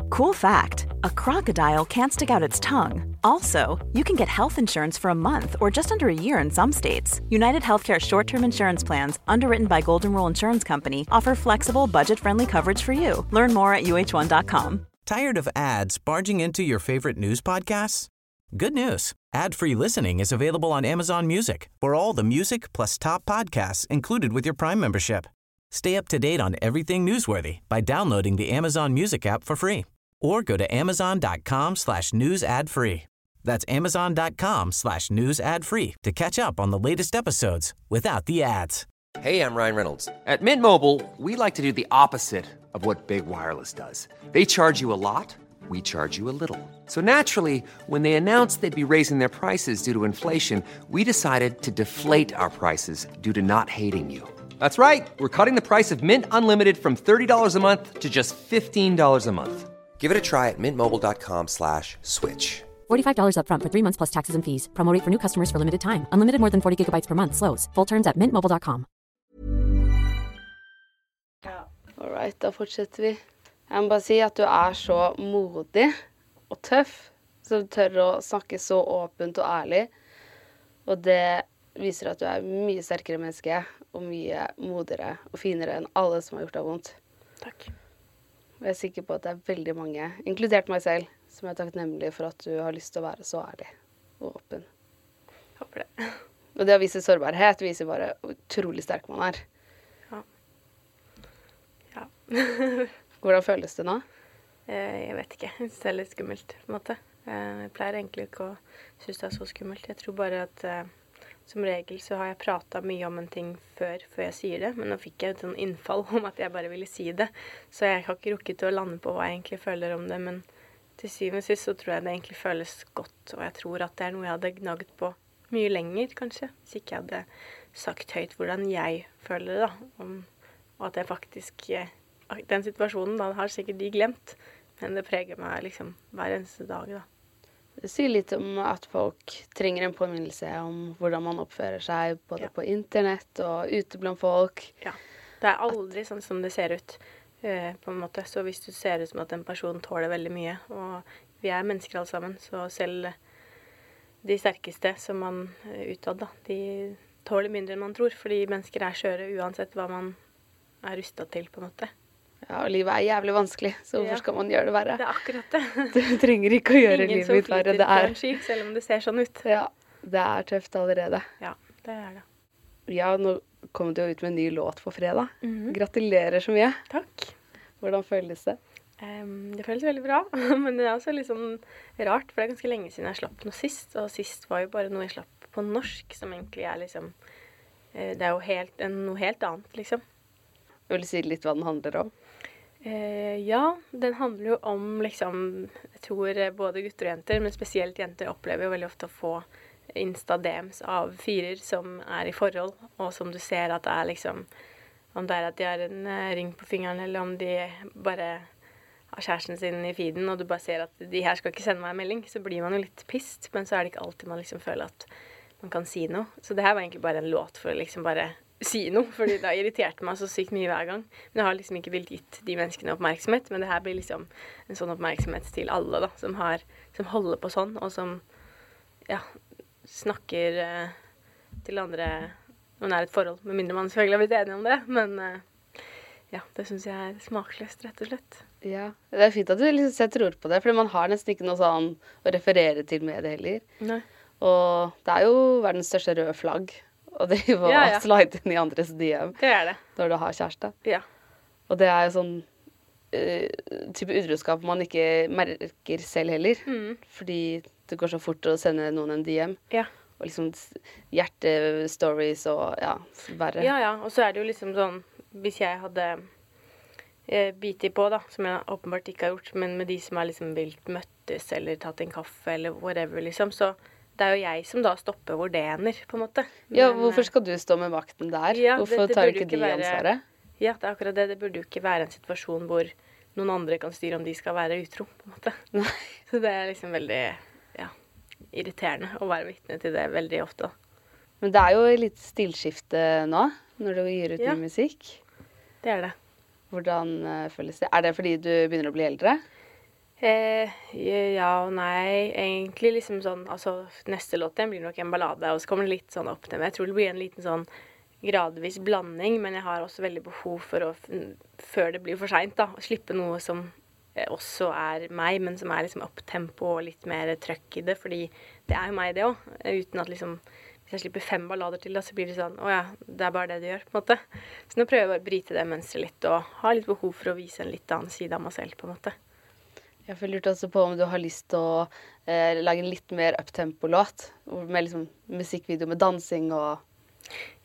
Cool fact a crocodile can't stick out its tongue. Also, you can get health insurance for a month or just under a year in some states. United Healthcare short term insurance plans, underwritten by Golden Rule Insurance Company, offer flexible, budget friendly coverage for you. Learn more at uh1.com. Tired of ads barging into your favorite news podcasts? Good news. Ad-free listening is available on Amazon Music for all the music plus top podcasts included with your Prime membership. Stay up to date on everything newsworthy by downloading the Amazon Music app for free or go to amazon.com slash news ad free. That's amazon.com slash news ad free to catch up on the latest episodes without the ads. Hey, I'm Ryan Reynolds. At Mint Mobile, we like to do the opposite of what Big Wireless does. They charge you a lot, we charge you a little. So naturally, when they announced they'd be raising their prices due to inflation, we decided to deflate our prices due to not hating you. That's right. We're cutting the price of Mint Unlimited from $30 a month to just $15 a month. Give it a try at mintmobile.com slash switch. $45 upfront for three months plus taxes and fees. Promote for new customers for limited time. Unlimited more than 40 gigabytes per month. Slows. Full terms at mintmobile.com. All right, da fortsetter vi. Jeg må bare si at du er så modig og tøff, som tør å snakke så åpent og ærlig. Og det viser at du er mye sterkere menneske og mye modigere og finere enn alle som har gjort deg vondt. Takk. Og jeg er sikker på at det er veldig mange, inkludert meg selv, som er takknemlig for at du har lyst til å være så ærlig og åpen. Håper det. Og det å vise sårbarhet viser bare hvor utrolig sterk man er. Ja. ja. Hvordan føles det nå? Eh, Jeg vet ikke. Jeg det er litt skummelt, på en måte. Eh, Jeg pleier egentlig ikke å synes det er så skummelt. Jeg tror bare at eh, som regel så har jeg prata mye om en ting før, før jeg sier det, men nå fikk jeg et sånn innfall om at jeg bare ville si det. Så jeg har ikke rukket å lande på hva jeg egentlig føler om det, men til syvende og sist så tror jeg det egentlig føles godt, og jeg tror at det er noe jeg hadde gnagd på mye lenger, kanskje, hvis ikke jeg hadde sagt høyt hvordan jeg føler det, da. Om, og at jeg faktisk eh, Den situasjonen, da, har sikkert de glemt, men det preger meg liksom hver eneste dag, da. Sier litt om at folk trenger en påminnelse om hvordan man oppfører seg både Ja. på internett og ute blant folk. Ja. Det er aldri sånn som det ser ut, eh, på en måte. Så hvis du ser ut som at en person tåler veldig mye, og vi er mennesker alle sammen, så selv de sterkeste som man eh, utad, da, de tåler mindre enn man tror. Fordi mennesker er skjøre uansett hva man er rusta til, på en måte. Ja, livet er jævlig vanskelig, så hvorfor Ja. skal man gjøre det verre? Det er akkurat det. Du trenger ikke å gjøre Ingen livet mitt verre. Det er, sky, selv om det ser sånn ut. ja, det er tøft allerede. Ja, det er det. Ja, nå kom du jo ut med en ny låt på fredag. Mhm. Gratulerer så mye. Takk. Hvordan føles det? Um, det føles veldig bra, men det er også litt sånn rart, for det er ganske lenge siden jeg slapp noe sist. Og sist var jo bare noe jeg slapp på norsk, som egentlig er liksom eh, Det er jo helt, noe helt annet, liksom. Jeg Vil si litt hva den handler om? Eh, ja, den handler jo om liksom Jeg tror eh, både gutter og jenter, men spesielt jenter, opplever jo veldig ofte å få Insta-DMs av fyrer som er i forhold, og som du ser at det er liksom Om det er at de har en eh, ring på fingeren, eller om de bare har kjæresten sin i feeden, og du bare ser at de her skal ikke sende meg en melding, så blir man jo litt pissed, men så er det ikke alltid man liksom føler at man kan si noe. Så det her var egentlig bare en låt for å liksom bare si noe, fordi det har irritert meg så sykt mye hver gang. Men jeg har liksom ikke villet gitt de menneskene oppmerksomhet, men det her blir liksom en sånn oppmerksomhet til alle, da, som har Som holder på sånn, og som ja, snakker eh, til andre når det er et forhold, med mindre man selvfølgelig har blitt enige om det, men eh, ja, det syns jeg er smakløst, rett og slett. Ja, Det er fint at du liksom setter ord på det, for man har nesten ikke noe sånn å referere til med det heller. Nei. Og det er jo verdens største røde flagg å drive og Ja, ja. slide inn i andres DM Det er det. når du har kjæreste. Ja. Og det er jo sånn uh, type utroskap man ikke merker selv heller. Mm. Fordi det går så fort å sende noen en DM. Ja. Og liksom hjertestories og ja, verre. Ja, ja. Og så er det jo liksom sånn Hvis jeg hadde eh, biti på, da, som jeg åpenbart ikke har gjort, men med de som har liksom vilt møttes eller tatt en kaffe eller whatever, liksom, så det er jo jeg som da stopper hvor det ender, på en måte. Ja, hvorfor eh, skal du stå med makten der? Ja, Hvorfor det tar ikke ikke de være- ansvaret? Ja, det er akkurat det. Det burde jo ikke være en situasjon hvor noen andre kan styre om de skal være utro, på en måte. Så det er liksom veldig ja, irriterende å være vitne til det veldig ofte. Men det er jo litt stillskifte nå, når du gir ut Ja. ny musikk. Det er det. Hvordan eh, føles det? Er det fordi du begynner å bli eldre? Eh, ja og nei. Egentlig liksom sånn Altså, neste låt blir nok en ballade, og så kommer det litt sånn opp til meg. Jeg tror det blir en liten sånn gradvis blanding, men jeg har også veldig behov for å, før det blir for seint, da, slippe noe som eh, også er meg, men som er liksom opptempo og litt mer trøkk i det, fordi det er jo meg, det òg. Uten at liksom Hvis jeg slipper fem ballader til, da, så blir det sånn Å ja, det er bare det du gjør, på en måte. Så nå prøver jeg bare å bryte det mønsteret litt, og har litt behov for å vise en litt annen side av meg selv, på en måte. Jeg lurte lurt også på om du har lyst til å eh, lage en litt mer uptempo-låt. Med liksom musikkvideo med dansing og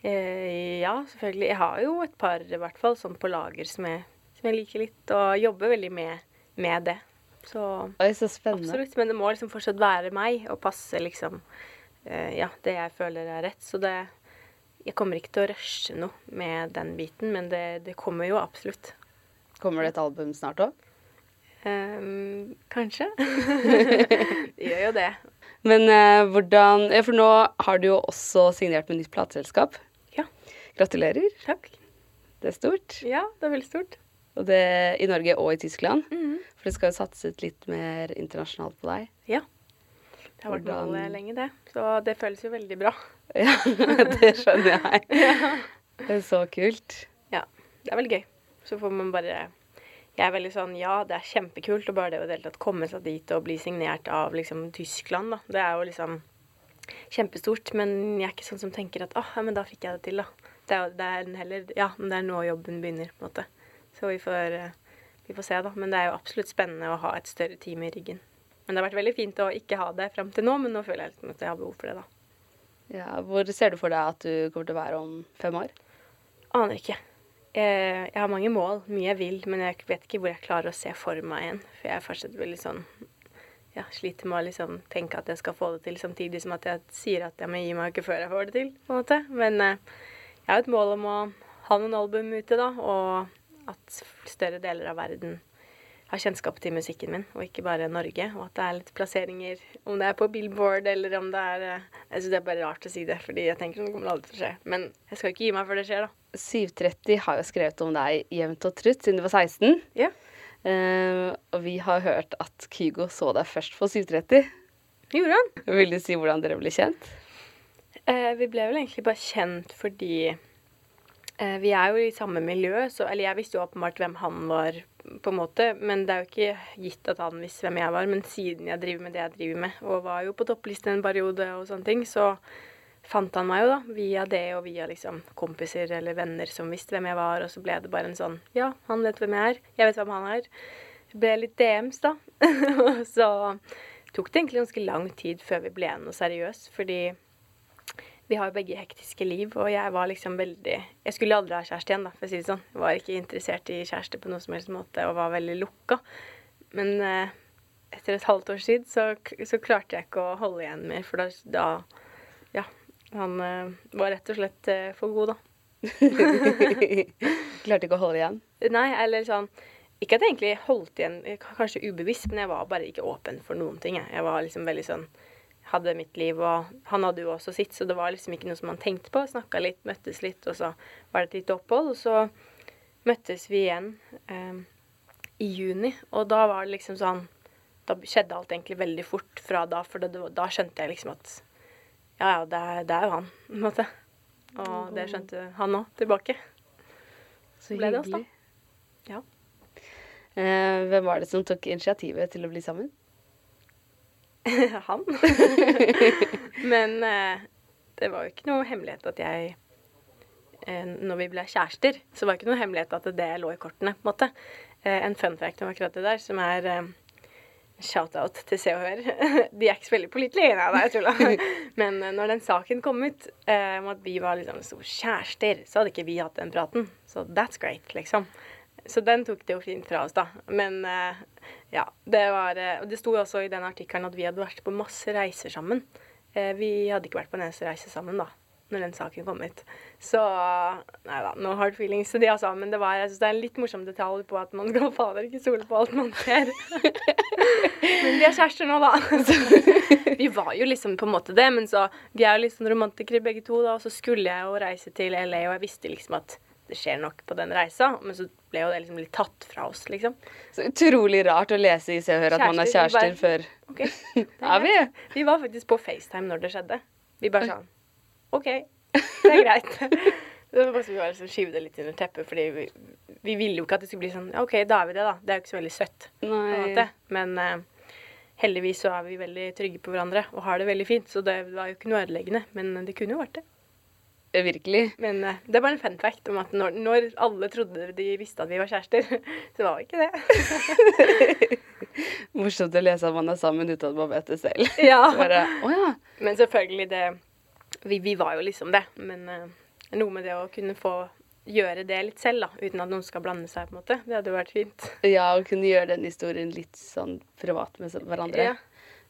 Eh, ja, selvfølgelig. Jeg har jo et par i hvert fall sånn på lager som jeg, som jeg liker litt, og jobber veldig med, med det. Så Oi, så spennende. absolutt. Men det må liksom fortsatt være meg, og passe liksom eh, ja, det jeg føler er rett. Så det Jeg kommer ikke til å rushe noe med den biten, men det, det kommer jo absolutt. Kommer det et album snart òg? Ehm, kanskje. det gjør jo det. Men eh, hvordan ja, For nå har du jo også signert med nytt plateselskap. Ja. Gratulerer. Takk. Det er stort. Ja, det er veldig stort. Og det i Norge og i Tyskland. Mhm. For det skal jo satses litt mer internasjonalt på deg. Ja. Det har vært Hvordan- målet lenge, det. Så det føles jo veldig bra. Ja, det skjønner jeg. Det er så kult. Ja, det er veldig gøy. Så får man bare Jeg er veldig sånn Ja, det er kjempekult, og bare det å i det hele tatt komme seg dit og bli signert av liksom Tyskland, da. Det er jo liksom kjempestort. Men jeg er ikke sånn som tenker at åh, ja, men da fikk jeg det til, da. Det er, det er heller Ja, men det er nå jobben begynner, på en måte. Så vi får, eh, vi får se, da. Men det er jo absolutt spennende å ha et større team i ryggen. Men det har vært veldig fint å ikke ha det fram til nå, men nå føler jeg liksom at jeg har behov for det, da. Ja, hvor ser du for deg at du kommer til å være om fem år? Aner ikke. Eh, Jeg har mange mål, mye jeg vil, men jeg vet ikke hvor jeg klarer å se for meg en. For jeg fortsatt veldig sånn Ja, sliter med å liksom tenke at jeg skal få det til, samtidig som at jeg sier at jeg må gi meg ikke før jeg får det til, på en måte. Men eh, jeg har et mål om å ha noen album ute, da, og at større deler av verden har kjennskap til musikken min, og ikke bare Norge. Og at det er litt plasseringer, om det er på Billboard eller om det er eh, Jeg syns det er bare rart å si det, fordi jeg tenker det kommer aldri til å skje. Men jeg skal ikke gi meg før det skjer, da. 730 har jo skrevet om deg jevnt og trutt siden du var 16. Ja. Uh, og vi har hørt at Kygo så deg først på 730. Gjorde han? Vil du si hvordan dere ble kjent? Uh, vi ble vel egentlig bare kjent fordi vi er jo i samme miljø, så Eller jeg visste jo åpenbart hvem han var, på en måte, men det er jo ikke gitt at han visste hvem jeg var. Men siden jeg driver med det jeg driver med, og var jo på topplisten en periode og sånne ting, så fant han meg jo, da. Via det og via liksom kompiser eller venner som visste hvem jeg var, og så ble det bare en sånn Ja, han vet hvem jeg er. Jeg vet hvem han er. Det ble litt DMs, da. Så tok det egentlig ganske lang tid før vi ble noe seriøst, fordi vi har jo begge hektiske liv, og jeg var liksom veldig Jeg skulle aldri ha kjæreste igjen, da, for å si det sånn. Jeg var ikke interessert i kjæreste på noen som helst måte, og var veldig lukka. Men eh, etter et halvt års tid så, så klarte jeg ikke å holde igjen mer, for da, da Ja. Han eh, var rett og slett eh, for god, da. Klarte ikke å holde igjen? Nei, eller sånn Ikke at jeg egentlig holdt igjen, kanskje ubevisst, men jeg var bare ikke åpen for noen ting. Jeg, jeg var liksom veldig sånn Hadde mitt liv, og han hadde jo også sitt, så det var liksom ikke noe som han tenkte på. Snakka litt, møttes litt, og så var det et lite opphold. Og så møttes vi igjen eh, i juni, og da var det liksom sånn Da skjedde alt egentlig veldig fort fra da, for det, da skjønte jeg liksom at Ja, ja, det det er jo han, på en måte. Og det skjønte han òg, tilbake. Så ble det oss, da. hyggelig. Ja. Eh, hvem var det som tok initiativet til å bli sammen? han. Men eh, det var jo ikke noe hemmelighet at jeg eh, Når vi ble kjærester, så var det ikke noe hemmelighet at det lå i kortene. på en måte. Eh, en fun fact om akkurat det der, som er eh, shout-out til Se og Hør. De er ikke så veldig pålitelige. Nei, da, jeg tulla. Men eh, når den saken kom ut eh, om at vi var liksom så kjærester, så hadde ikke vi hatt den praten. Så that's great, liksom. Så den tok det jo fint fra oss, da. Men eh, ja, det var eh, Og det sto også i den artikkelen at vi hadde vært på masse reiser sammen. eh, vi hadde ikke vært på en eneste reise sammen da, når den saken kom ut. Så Nei da, no hard feelings til de, altså. Men det, var, jeg synes det er en litt morsom detalj på at man skal fader ikke stole på alt man ser. men vi er kjærester nå, da. Vi var jo liksom på en måte det, men så Vi er jo sånn romantikere begge to, da, og så skulle jeg jo reise til LA, og jeg visste liksom at det skjer nok på den reisa, men så ble jo det liksom litt tatt fra oss, liksom. Så utrolig rart å lese i Se og Hør at man er Kjærester, før Ok, Er vi? Vi var faktisk på FaceTime når det skjedde. Vi bare sånn OK, det er greit. Det var bare så vi bare skyve skyvde det litt under teppet, fordi vi, vi ville jo ikke at det skulle bli sånn OK, da er vi det, da. Det er jo ikke så veldig søtt. Nei. Men uh, heldigvis så er vi veldig trygge på hverandre og har det veldig fint, så det var jo ikke noe ødeleggende. Men det kunne jo vært det. Virkelig. Men uh, det er bare en fun fact om at når, når alle trodde de visste at vi var kjærester, så var vi ikke det. Morsomt å lese at man er sammen uten at man vet det selv. Ja. Bare, oh, ja. Men selvfølgelig, det vi, vi var jo liksom det. Men uh, noe med det å kunne få gjøre det litt selv, da, uten at noen skal blande seg, på en måte. Det hadde jo vært fint. Ja, å kunne gjøre den historien litt sånn privat med hverandre. Ja.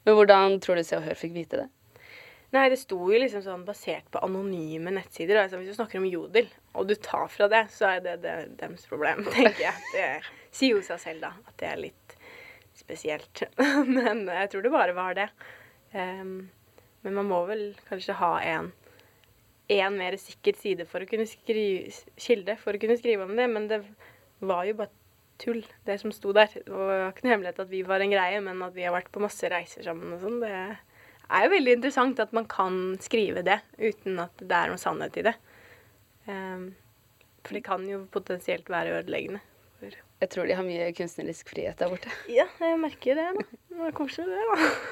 Men hvordan tror du Se og Hør fikk vite det? Nei, det sto jo liksom sånn basert på anonyme nettsider. Altså, hvis du snakker om Jodel, og du tar fra det, så er det, det deres problem, tenker jeg. Det sier jo seg selv, da, at det er litt spesielt. Men jeg tror det bare var det. Um, men man må vel kanskje ha en, en mer sikker side for å kunne skrive, kilde for å kunne skrive om det, men det var jo bare tull, det som sto der. Det var ikke noe hemmelighet at vi var en greie, men at vi har vært på masse reiser sammen og sånn, det er jo veldig interessant at man kan skrive det uten at det er noe sannhet i det. Um, for det kan jo potensielt være ødeleggende. Jeg tror de har mye kunstnerisk frihet der borte. ja, jeg merker det, da. Det var koselig, det,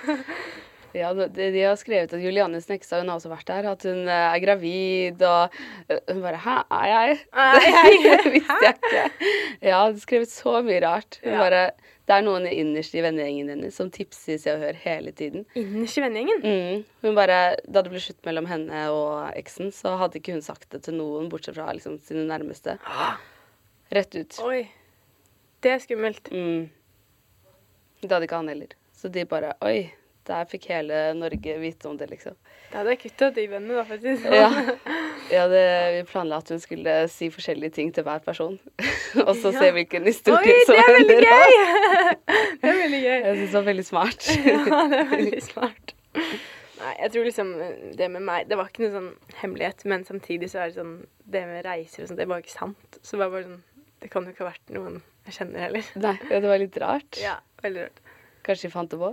da. Ja, de, de har skrevet at Julianne Snekstad hun har også vært der, at hun eh, er gravid, og eh, hun bare Hæ, er jeg? Er jeg? det visste jeg ikke. Ja, hun har skrevet så mye rart. Hun Ja. bare, det er noen innerst i vennegjengen hennes som tipser Se og Hør hele tiden. Innerst i vennegjengen? Mm. Hun bare, Da det ble slutt mellom henne og eksen, så hadde ikke hun sagt det til noen, bortsett fra liksom, sine nærmeste. Rett ut. Oi. Det er skummelt. Mm. Det hadde ikke han heller. Så de bare Oi, der fikk hele Norge vite om det, liksom. Da hadde jeg kutta de vennene, da, det sånn. Ja. ja det, vi planla at hun skulle si forskjellige ting til hver person. og så Ja. se hvilken historie Oi, som det er veldig gøy! det er veldig gøy. Jeg syns det var veldig smart. ja, det er veldig smart. Nei, jeg tror liksom det med meg Det var ikke noe sånn hemmelighet, men samtidig så er det sånn Det med reiser og sånn, det var ikke sant. Så det var bare sånn Det kan jo ikke ha vært noen jeg kjenner heller. Nei, ja, det var litt rart. Ja, veldig rart. Kanskje de fant det på?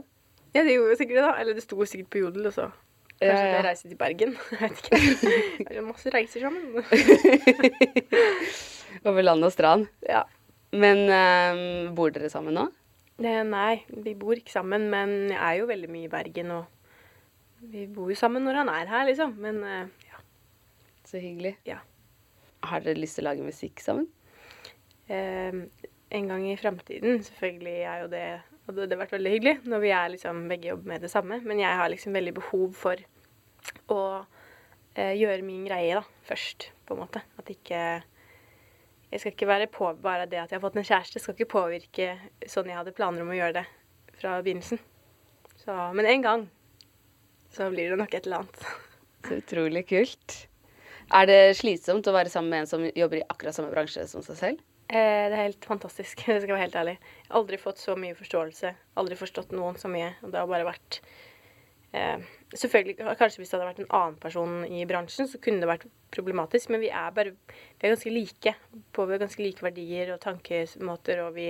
Ja, det gjorde jo sikkert det, da. Eller det sto sikkert på Jodel, og så Kanskje Ja, ja. det reiser til Bergen. Jeg vet ikke. Det er masse reiser sammen. Over land og strand. ja. Men um, bor dere sammen nå? Det, nei, vi bor ikke sammen, men jeg er jo veldig mye i Bergen, og vi bor jo sammen når han er her, liksom. Men uh, ja. Så hyggelig. Ja. Har dere lyst til å lage musikk sammen? Um, en gang i framtiden, selvfølgelig er jo det hadde det vært veldig hyggelig når vi er liksom begge jobber med det samme. Men jeg har liksom veldig behov for å eh, gjøre min greie da, først, på en måte. At ikke Jeg skal ikke være på bare det at jeg har fått en kjæreste, skal ikke påvirke sånn jeg hadde planer om å gjøre det fra begynnelsen. Så, men en gang så blir det nok et eller annet. Så utrolig kult. Er det slitsomt å være sammen med en som jobber i akkurat samme bransje som seg selv? Eh, det er helt fantastisk, det skal være helt ærlig. Jeg har aldri fått så mye forståelse. Aldri forstått noen så mye. Og det har bare vært eh, Selvfølgelig, Kanskje hvis det hadde vært en annen person i bransjen, så kunne det vært problematisk. Men vi er bare Vi er ganske like. På vi har ganske like verdier og tankemåter, og vi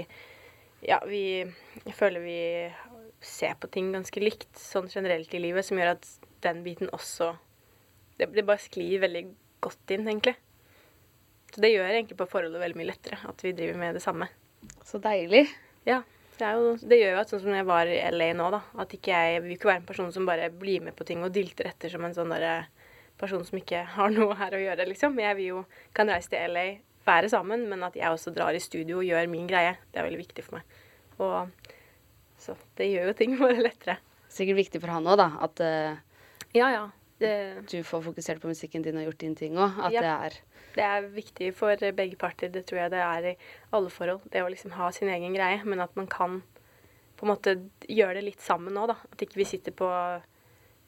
Ja, vi Jeg føler vi ser på ting ganske likt sånn generelt i livet, som gjør at den biten også Det, det bare sklir veldig godt inn, egentlig. Så det gjør egentlig på forholdet veldig mye lettere at vi driver med det samme. Så deilig. Ja. Det, jo, det gjør jo at sånn som jeg var i LA nå, da, at ikke jeg vil ikke være en person som bare blir med på ting og dilter etter som en sånn derre person som ikke har noe her å gjøre, liksom. Jeg vil jo kan reise til LA, være sammen, men at jeg også drar i studio og gjør min greie. Det er veldig viktig for meg. Og så det gjør jo ting bare lettere. Sikkert viktig for han òg, da. At uh... Ja, ja. Det, du får fokusert på musikken din og gjort din ting òg. At Ja. det er Det er viktig for begge parter. Det tror jeg det er i alle forhold. Det å liksom ha sin egen greie, men at man kan på en måte gjøre det litt sammen nå, da. At ikke vi sitter på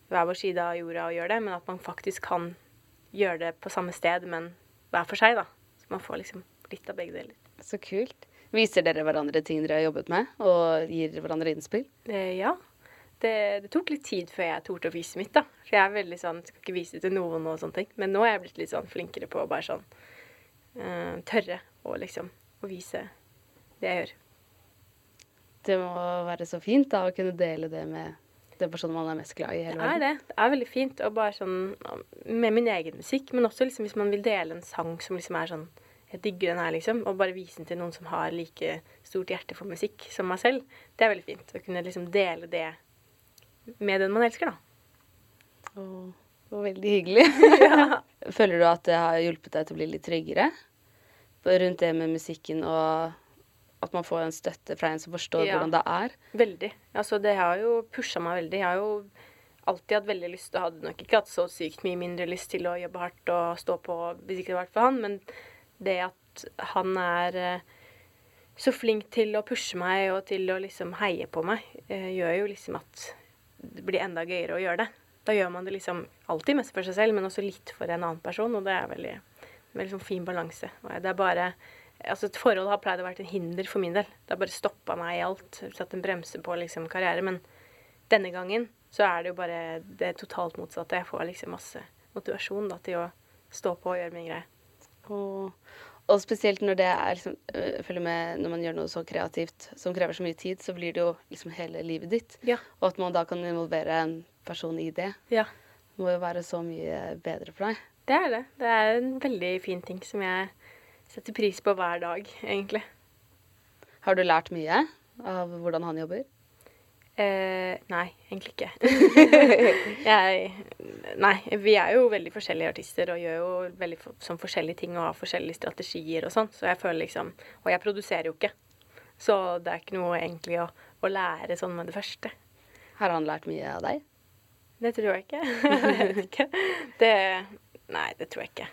hver vår side av jorda og gjør det, men at man faktisk kan gjøre det på samme sted, men hver for seg, da. Så man får liksom litt av begge deler. Så kult. Viser dere hverandre ting dere har jobbet med, og gir hverandre innspill? Eh, ja. Det, det tok litt tid før jeg torde å vise mitt, da. For jeg er veldig sånn Skal ikke vise det til noen og sånne ting. Men nå er jeg blitt litt sånn flinkere på å bare sånn uh, tørre å liksom å vise det jeg gjør. Det må være så fint da å kunne dele det med den personen man er mest glad i i hele Det er det. Det er veldig fint. Og bare sånn med min egen musikk, men også liksom hvis man vil dele en sang som liksom er sånn Jeg digger den her, liksom. Og bare vise den til noen som har like stort hjerte for musikk som meg selv. Det er veldig fint. Å kunne liksom dele det med den man elsker, da. Oh, det var veldig hyggelig. Føler du at det har hjulpet deg til å bli litt tryggere rundt det med musikken, og at man får en støtte fra en som forstår Ja. hvordan det er? Veldig. Altså, det har jo pusha meg veldig. Jeg har jo alltid hatt veldig lyst og Hadde nok ikke hatt så sykt mye mindre lyst til å jobbe hardt og stå på hvis ikke det hadde vært for han, men det at han er eh, så flink til å pushe meg og til å liksom heie på meg, eh, gjør jo liksom at det blir enda gøyere å gjøre det. Da gjør man det liksom alltid mest for seg selv, men også litt for en annen person, og det er veldig, veldig sånn fin balanse. Det er bare Altså, et forhold har pleid å være et hinder for min del. Det har bare stoppa meg i alt. Satt en bremse på liksom karriere. Men denne gangen så er det jo bare det totalt motsatte. Jeg får liksom masse motivasjon da, til å stå på og gjøre min greie. Og, og spesielt når det er liksom, følger med når man gjør noe så kreativt som krever så mye tid, så blir det jo liksom hele livet ditt. Ja. Og at man da kan involvere en person i det, Ja, må jo være så mye bedre for deg. det er det. Det er en veldig fin ting som jeg setter pris på hver dag, egentlig. Har du lært mye av hvordan han jobber? Eh, nei, egentlig ikke. jeg Nei, vi er jo veldig forskjellige artister og gjør jo veldig for, sånn forskjellige ting og har forskjellige strategier og sånn, så jeg føler liksom Og jeg produserer jo ikke, så det er ikke noe egentlig å, å lære sånn med det første. Har han lært mye av deg? Det tror jeg ikke. jeg vet ikke. Det Nei, det tror jeg ikke.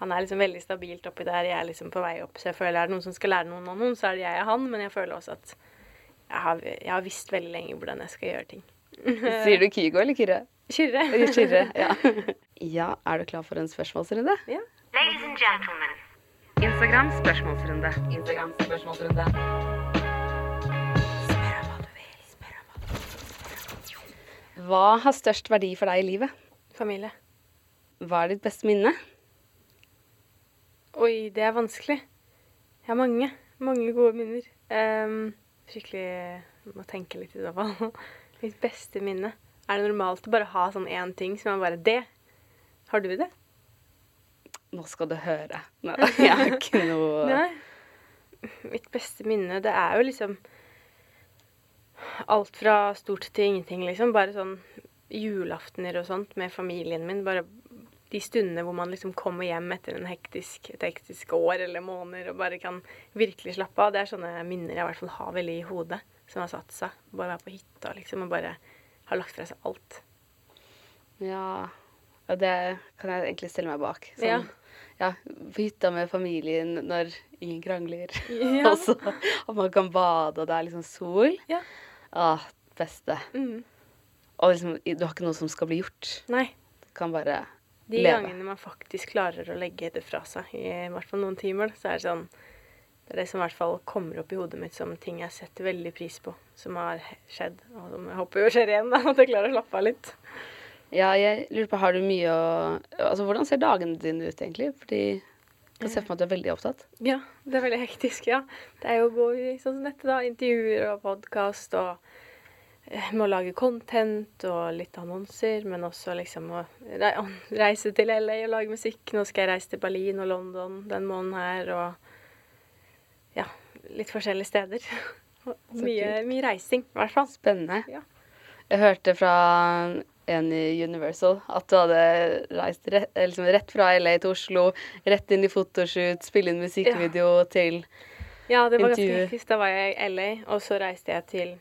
Han er liksom veldig stabilt oppi der. Jeg er liksom på vei opp, så jeg føler er det noen som skal lære noen av noen, så er det jeg og han, men jeg føler også at jeg har, jeg har visst veldig lenge hvordan jeg skal gjøre ting. Sier du Kygo eller Kyrre? Kyrre. Kyrre, ja. ja, er du klar for en spørsmålsrunde? Ja. Ladies and gentlemen, Instagram spørsmålsrunde. Instagram spørsmålsrunde. Hva har størst verdi for deg i livet? Familie. Hva er ditt beste minne? Oi, det er vanskelig. Jeg har mange. Mange gode minner. Ehm, skikkelig Må tenke litt i så fall. Mitt beste minne. Er det normalt å bare ha sånn én ting som er bare det? Har du det? Nå skal du høre. Nei, jeg har ikke noe Nei. Mitt beste minne, det er jo liksom alt fra stort til ingenting, liksom. Bare sånn julaftener og sånt med familien min. Bare de stundene hvor man liksom kommer hjem etter en hektisk, et hektisk år eller måneder og bare kan virkelig slappe av. Det er sånne minner jeg i hvert fall har veldig i hodet, som har satt seg. Bare være på hytta, liksom, og bare ha lagt fra seg alt. Ja, og det kan jeg egentlig stille meg bak. Sånn, Ja. ja. På hytta med familien når ingen krangler. Ja. og så og man kan bade, og det er liksom sol. Ja. Ah, beste. Mm. Og liksom, du har ikke noe som skal bli gjort. Nei. Du kan bare De leve. gangene man faktisk klarer å legge det fra seg, i hvert fall noen timer, så er det sånn Det er det som i hvert fall kommer opp i hodet mitt som ting jeg setter veldig pris på, som har skjedd, og som jeg håper jo skjer igjen, da, at jeg klarer å slappe av litt. Ja, jeg lurer på, har du mye å Altså, hvordan ser dagene dine ut, egentlig? Fordi jeg kan se for meg at du er veldig opptatt. Ja, det er veldig hektisk, ja. Det er jo å gå i sånn som dette, da. Intervjuer og podkast og med å lage content og litt annonser, men også liksom å reise til LA og lage musikk. Nå skal jeg reise til Berlin og London den måneden her, og ja, litt forskjellige steder. Mye, mye reising, i hvert fall. Spennende. Ja. Jeg hørte fra en i Universal at du hadde reist rett, liksom rett fra LA til Oslo, rett inn i fotoshoot, spille inn musikkvideo til Ja, det var ganske fisk. Da var jeg i LA, og så reiste jeg til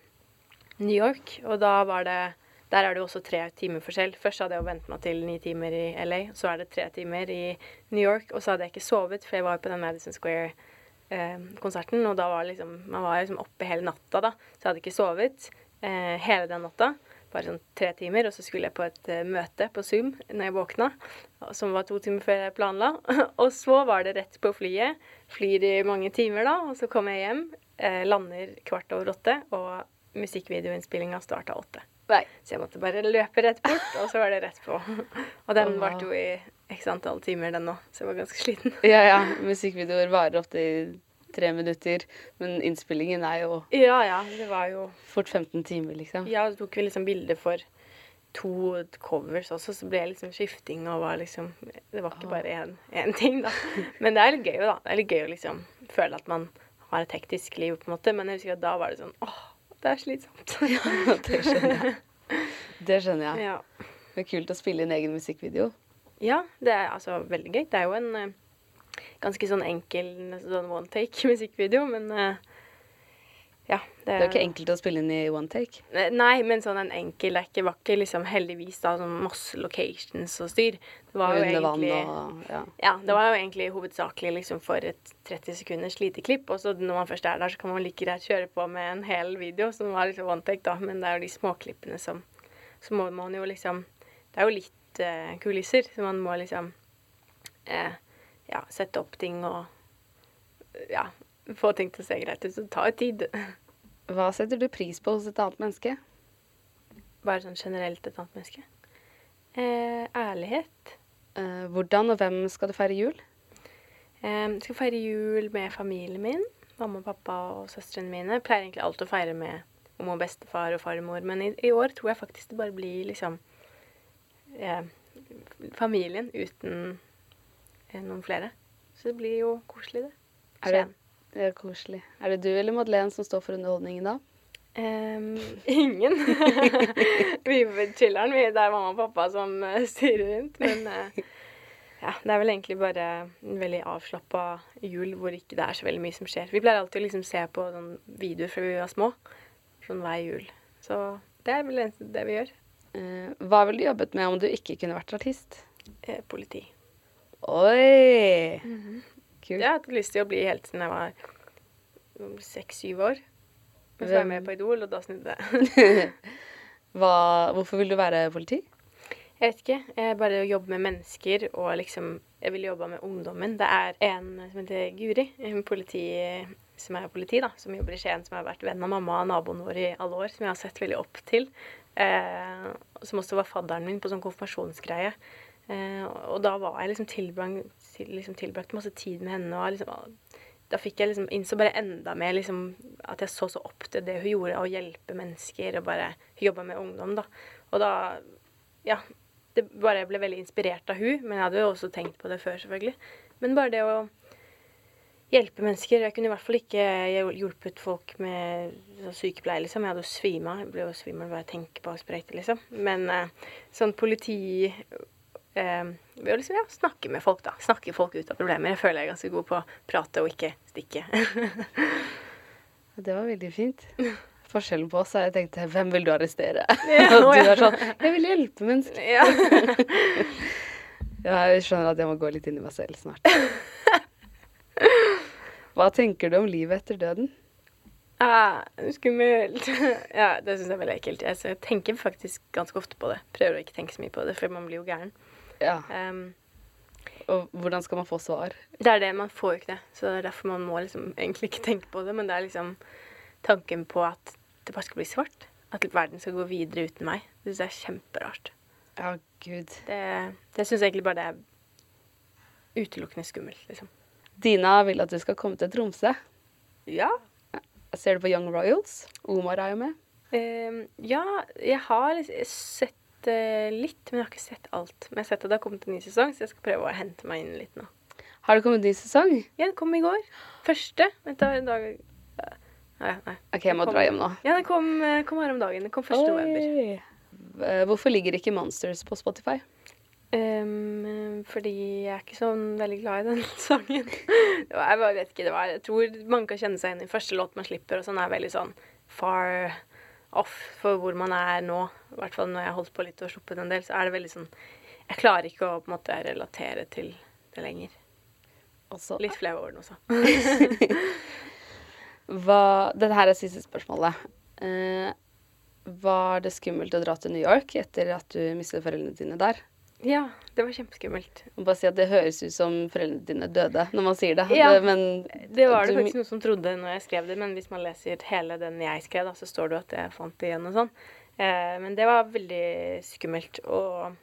New York, og da var det Der er det jo også tre timer forskjell. Først hadde jeg jo vent meg til ni timer i LA, så er det tre timer i New York, og så hadde jeg ikke sovet, for jeg var på den Madison Square-konserten, og da var liksom Man var liksom oppe hele natta, da, så jeg hadde ikke sovet eh, hele den natta. bare sånn tre timer, og så skulle jeg på et eh, møte på Zoom når jeg våkna, som var to timer før jeg planla. og så var det rett på flyet. Flyr i mange timer da, og så kommer jeg hjem, eh, lander kvart over åtte, og musikkvideoinnspillinga starta åtte. Nei. Så jeg måtte bare løpe rett bort, og så var det rett på. Og den varte jo i x antall timer, den òg, så jeg var ganske sliten. Ja, ja. Musikkvideoer varer ofte i tre minutter, men innspillingen er jo Ja, ja, det var jo fort 15 timer, liksom. Ja, så tok vi liksom bilder for to covers også, så ble det liksom skifting og var liksom Det var ikke bare én, én ting, da. Men det er litt gøy, da. Det er litt gøy å liksom føle at man har et hektisk liv, på en måte. Men jeg husker at da var det sånn åh, det er slitsomt. Ja, det skjønner jeg. Det skjønner jeg. Ja. Det er kult å spille inn egen musikkvideo. Ja, det er altså veldig gøy. Det er jo en eh, ganske sånn enkel sånn one take musikkvideo, men eh, ja. Det er jo ikke enkelt å spille inn i one take. Eh, Nei, men sånn en enkel Det ikke, var ikke liksom heldigvis da sånn masse locations og styr. Det var jo egentlig og ja. Ja, det var jo egentlig hovedsakelig liksom for et 30 sekunders lite klipp. Og så når man først er der, så kan man like greit kjøre på med en hel video som var liksom one take, da. Men det er jo de småklippene som Så må man jo liksom Det er jo litt eh, kulisser, så man må liksom eh, ja, sette opp ting og ja, få ting til å se greit ut. Så det tar jo tid. Hva setter du pris på hos et annet menneske? Bare sånn generelt et annet menneske. Eh, ærlighet. Eh, hvordan og hvem skal du feire jul? Eh, skal feire jul med familien min. Mamma, pappa og søstrene mine. Pleier egentlig alltid å feire med om og bestefar og farmor, men i, i år tror jeg faktisk det bare blir liksom eh, familien uten eh, noen flere. Så det blir jo koselig, det. Er det, det er koselig. Er det du eller Madeleine som står for underholdningen da? Um, ingen. vi chiller'n, vi. Det er mamma og pappa som eh, styrer rundt. Men eh, ja, det er vel egentlig bare en veldig avslappa jul hvor ikke det er så veldig mye som skjer. Vi pleier alltid å liksom se på sånn videoer fra vi var små. Sånn hver jul. Så det er vel det vi gjør. Eh, hva ville du jobbet med om du ikke kunne vært artist? Politi. Oi! Kult. Jeg har hatt lyst til å bli helt siden jeg var seks-syv år. Men så var jeg med på Idol, og da snudde jeg. Hvorfor vil du være politi? Jeg vet ikke. Jeg bare jobber med mennesker, og liksom Jeg vil jobbe med ungdommen. Det er en som heter Guri, en politi, som er politi, da, som jobber i Skien, som har vært venn av mamma og naboen vår i alle år, som jeg har sett veldig opp til. Eh, som også var fadderen min på sånn konfirmasjonsgreie. Eh, og da var jeg liksom tilbrakt, liksom tilbrakt masse tid med henne. og liksom, da fikk jeg liksom innså bare enda mer liksom, at jeg så så opp til det hun gjorde, å hjelpe mennesker og bare jobbe med ungdom. da. Og da Ja. Det bare ble veldig inspirert av hun, men jeg hadde jo også tenkt på det før, selvfølgelig. Men bare det å hjelpe mennesker Jeg kunne i hvert fall ikke hjulpet folk med sånn sykepleie, liksom. Jeg hadde jo svima. Jeg ble jo svimmel bare jeg tenker på sprøyte, liksom. Men eh, sånn politi eh, ved å liksom, ja, snakke med folk, da. Snakke folk ut av problemer. Jeg føler jeg er ganske god på å prate og ikke stikke. Det var veldig fint. Forskjellen på oss er jeg tenkte hvem vil du arrestere? Ja, Og du er sånn jeg vil hjelpe mennesker. ja. Ja, jeg skjønner at jeg må gå litt inn i meg selv snart. Hva tenker du om livet etter døden? Ah, skummelt. ja, det syns jeg er veldig ekkelt. Jeg, jeg tenker faktisk ganske ofte på det. Prøver å ikke tenke så mye på det, for man blir jo gæren. Ja, Um, Og hvordan skal man få svar? det er det, man får jo ikke det. Så det er derfor man må liksom egentlig ikke tenke på det. Men det er liksom tanken på at det bare skal bli svart. At verden skal gå videre uten meg. Det syns jeg er kjemperart. Ja, gud. Det, det syns jeg egentlig bare det er utelukkende skummelt, liksom. Dina vil at du skal komme til Tromsø. Ja. Ser du på Young Royals? Omar er jo med. Um, ja, jeg har liksom sett uh, litt, men jeg har ikke sett alt. Men jeg har sett at det har kommet en ny sesong, så jeg skal prøve å hente meg inn litt nå. Har det kommet en ny sesong? Ja, den kom i går. Første. Vent da, en dag Nei, nei. OK, jeg må kom, dra hjem nå. Ja, den kom, eh, kom her om dagen. Den kom 1. november. Oi. Eh, Hvorfor ligger ikke Monsters på Spotify? Um, fordi jeg er ikke sånn veldig glad i den sangen. Jeg vet ikke, det var, jeg tror mange kan kjenne seg igjen i første låt man slipper, og sånn er veldig sånn far off for hvor man er nå. I hvert fall når jeg har holdt på litt og sluppet en del, så er det veldig sånn Jeg klarer ikke å på en måte relatere til det lenger. Også. Litt flau over den også. hva, Dette her er siste spørsmålet. Eh, Var det skummelt å dra til New York etter at du mistet foreldrene dine der? Ja, det var kjempeskummelt. Og bare si at Det høres ut som foreldrene dine døde når man sier det. Ja, det men Det var det du- faktisk noen som trodde når jeg skrev det, men hvis man leser hele den jeg skrev, da, så står det jo at jeg fant det igjen og sånn. Eh, men det var veldig skummelt. Og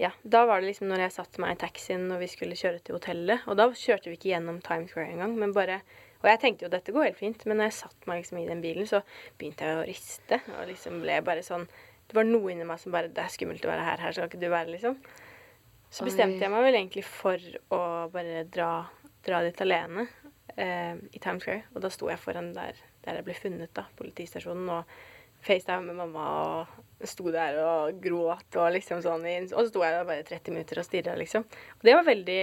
ja, da var det liksom når jeg satte meg i taxien når vi skulle kjøre til hotellet. Og da kjørte vi ikke gjennom Times Square engang, men bare Og jeg tenkte jo dette går helt fint, men når jeg satte meg liksom i den bilen, så begynte jeg å riste. Og liksom ble bare sånn Det var noe inni meg som bare Det er skummelt å være her. Her skal ikke du være, liksom. Så bestemte jeg meg vel egentlig for å bare dra, dra dit alene eh, i Times Square. Og da sto jeg foran der, der jeg ble funnet, da, politistasjonen, og FaceTime med mamma og sto der og gråt og liksom sånn. Og så sto jeg der bare 30 minutter og stirra, liksom. Og det var veldig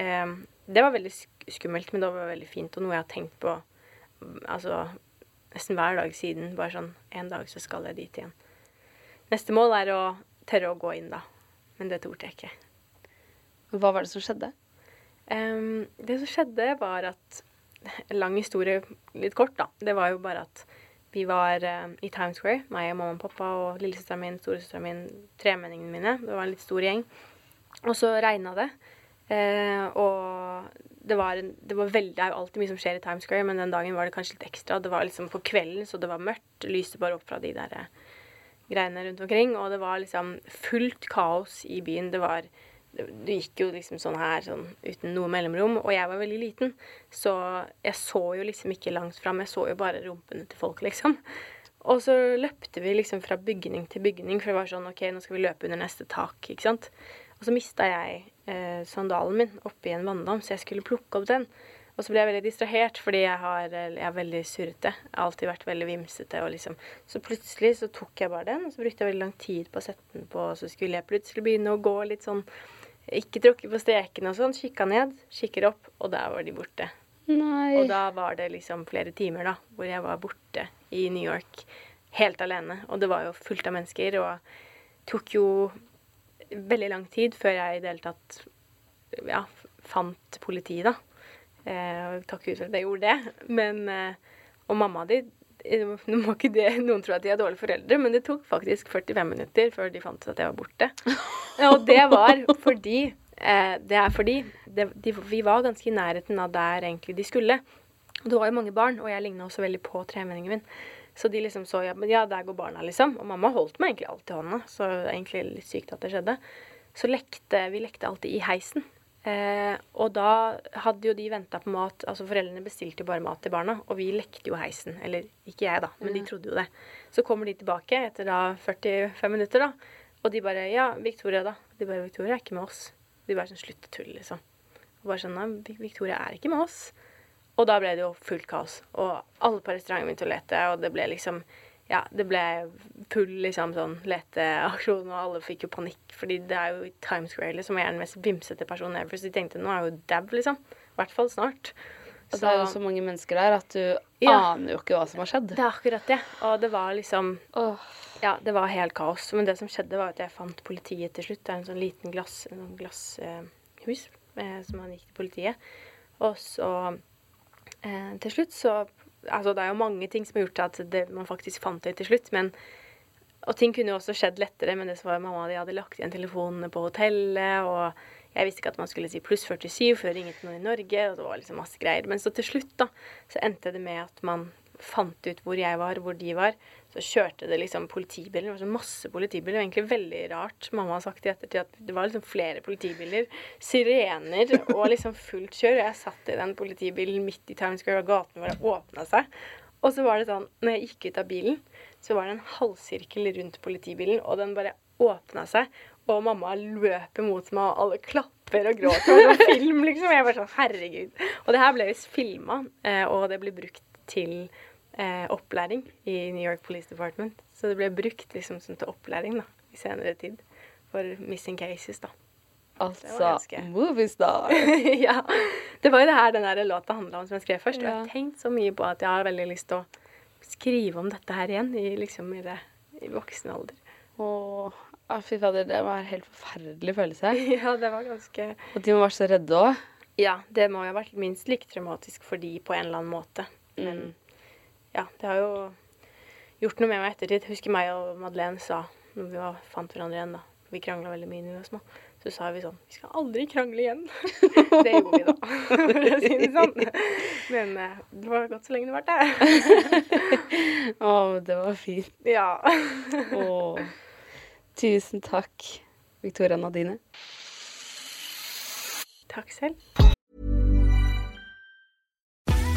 eh, Det var veldig skummelt, men det var veldig fint, og noe jeg har tenkt på altså nesten hver dag siden. Bare sånn En dag så skal jeg dit igjen. Neste mål er å tørre å gå inn, da. Men det torde jeg ikke. Hva var det som skjedde? Um, det som skjedde, var at lang historie, litt kort, da. Det var jo bare at vi var uh, i Times Square, meg og mamma og pappa og lillesøstera mi, storesøstera mi, tremenningene mine. Det var en litt stor gjeng. Og så regna det. Uh, og det var, en, det var veldig Det er jo alltid mye som skjer i Times Square, men den dagen var det kanskje litt ekstra. Det var liksom på kvelden, så det var mørkt. Lyste bare opp fra de der greiene rundt omkring. Og det var liksom fullt kaos i byen. Det var det gikk jo liksom sånn her sånn uten noe mellomrom. Og jeg var veldig liten, så jeg så jo liksom ikke langt fram. Jeg så jo bare rumpene til folk, liksom. Og så løpte vi liksom fra bygning til bygning, for det var sånn OK, nå skal vi løpe under neste tak, ikke sant. Og så mista jeg eh, sandalen min oppi en vanndam, så jeg skulle plukke opp den. Og så ble jeg veldig distrahert, fordi jeg, har, jeg er veldig surrete. Jeg har alltid vært veldig vimsete. Og liksom. Så plutselig så tok jeg bare den, og så brukte jeg veldig lang tid på å sette den på. Og så skulle jeg plutselig begynne å gå litt sånn Ikke tråkke på strekene og sånn. Kikka ned, kikker opp, og der var de borte. Nei. Og da var det liksom flere timer da, hvor jeg var borte i New York helt alene. Og det var jo fullt av mennesker, og tok jo veldig lang tid før jeg i det hele tatt ja, fant politiet, da. Eh, og takk Gud for at jeg gjorde det. Men, eh, og mamma di eh, nå må ikke det, Noen tro at de er dårlige foreldre, men det tok faktisk 45 minutter før de fant ut at jeg var borte. Og det var fordi eh, Det er fordi det, de, vi var ganske i nærheten av der egentlig de skulle. Og det var jo mange barn, og jeg ligna også veldig på tremenningen min. Så de liksom så ja, ja, der går barna, liksom. Og mamma holdt meg egentlig alltid i hånda, så det er egentlig litt sykt at det skjedde. Så lekte vi lekte alltid i heisen. Eh, og da hadde jo de venta på mat Altså foreldrene bestilte jo bare mat til barna, og vi lekte jo heisen. Eller ikke jeg, da, men de trodde jo det. Så kommer de tilbake etter da 45 minutter, da. Og de bare Ja, Victoria, da? De bare Victoria er ikke med oss. De bare sånn Slutt å tulle, liksom. Og bare sånn Nei, Victoria er ikke med oss. Og da ble det jo fullt kaos. Og alle på restauranten begynte å lete, og det ble liksom Ja, det ble full liksom sånn leteaksjon, og alle fikk jo panikk. Fordi det er jo Times Square liksom, jeg er den mest vimsete personen ever, så de tenkte nå er jeg jo dau, liksom. I hvert fall snart. Og det er jo så mange mennesker der at du Ja. aner jo ikke hva som har skjedd. Det er akkurat det. Og det var liksom Ja, det var helt kaos. Men det som skjedde, var at jeg fant politiet til slutt. Det er en sånn liten glass, en sånn glasshus eh, som han gikk til politiet. Og så eh, til slutt så Altså, det er jo mange ting som har gjort at det, man faktisk fant det til slutt, men og ting kunne jo også skjedd lettere, men det som var mamma de hadde lagt igjen telefonene på hotellet, og jeg visste ikke at man skulle si pluss 47 før jeg ringe noen i Norge, og det var liksom masse greier. Men så til slutt, da, så endte det med at man fant ut hvor jeg var, hvor de var. Så kjørte det liksom politibiler. Det var så masse politibiler. Det var egentlig veldig rart. Mamma har sagt i ettertid at det var liksom flere politibiler. Sirener og liksom fullt kjør. Og jeg satt i den politibilen midt i Times Square, og gaten vår åpna seg. Og så var det sånn, når jeg gikk ut av bilen, så var det en halvsirkel rundt politibilen, og den bare åpna seg. Og mamma løper mot meg, og alle klapper og gråter. Og film, liksom. Jeg bare sånn, herregud. Og det her ble visst filma, og det ble brukt til eh, opplæring i New York Police Department. Så det ble brukt liksom som til opplæring da, i senere tid for missing cases, da. Altså, moviestar. ja. Det var jo det her den der låta handla om som jeg skrev først. Og jeg har tenkt så mye på at jeg har veldig lyst til å skrive om dette her igjen i liksom mer i voksen alder. Åh, fy fader, det var en helt forferdelig følelse. ja, det var ganske Og de må være så redde òg. Ja, det må jo ha vært minst like traumatisk for de på en eller annen måte. Men ja, det har jo gjort noe med meg i ettertid. Husker meg og Madeleine sa når vi var, fant hverandre igjen, da. Vi krangla veldig mye da vi var små. Så sa vi sånn Vi skal aldri krangle igjen. det gjorde vi da, for å si det sånn. Men eh, det var godt så lenge det varte. Å, det var fint. ja. Å, tusen takk, Victoria Nadine. Takk selv.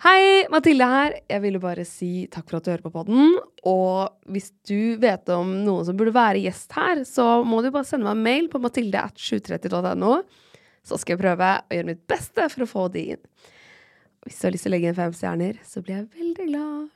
Hei, Mathilde her. Jeg ville bare si takk for at du hører på podden. Og hvis du vet om noen som burde være gjest her, så må du bare sende meg en mail på mathilde.730.no. Så skal jeg prøve å gjøre mitt beste for å få de inn. Hvis du har lyst til å legge inn fem stjerner, så blir jeg veldig glad.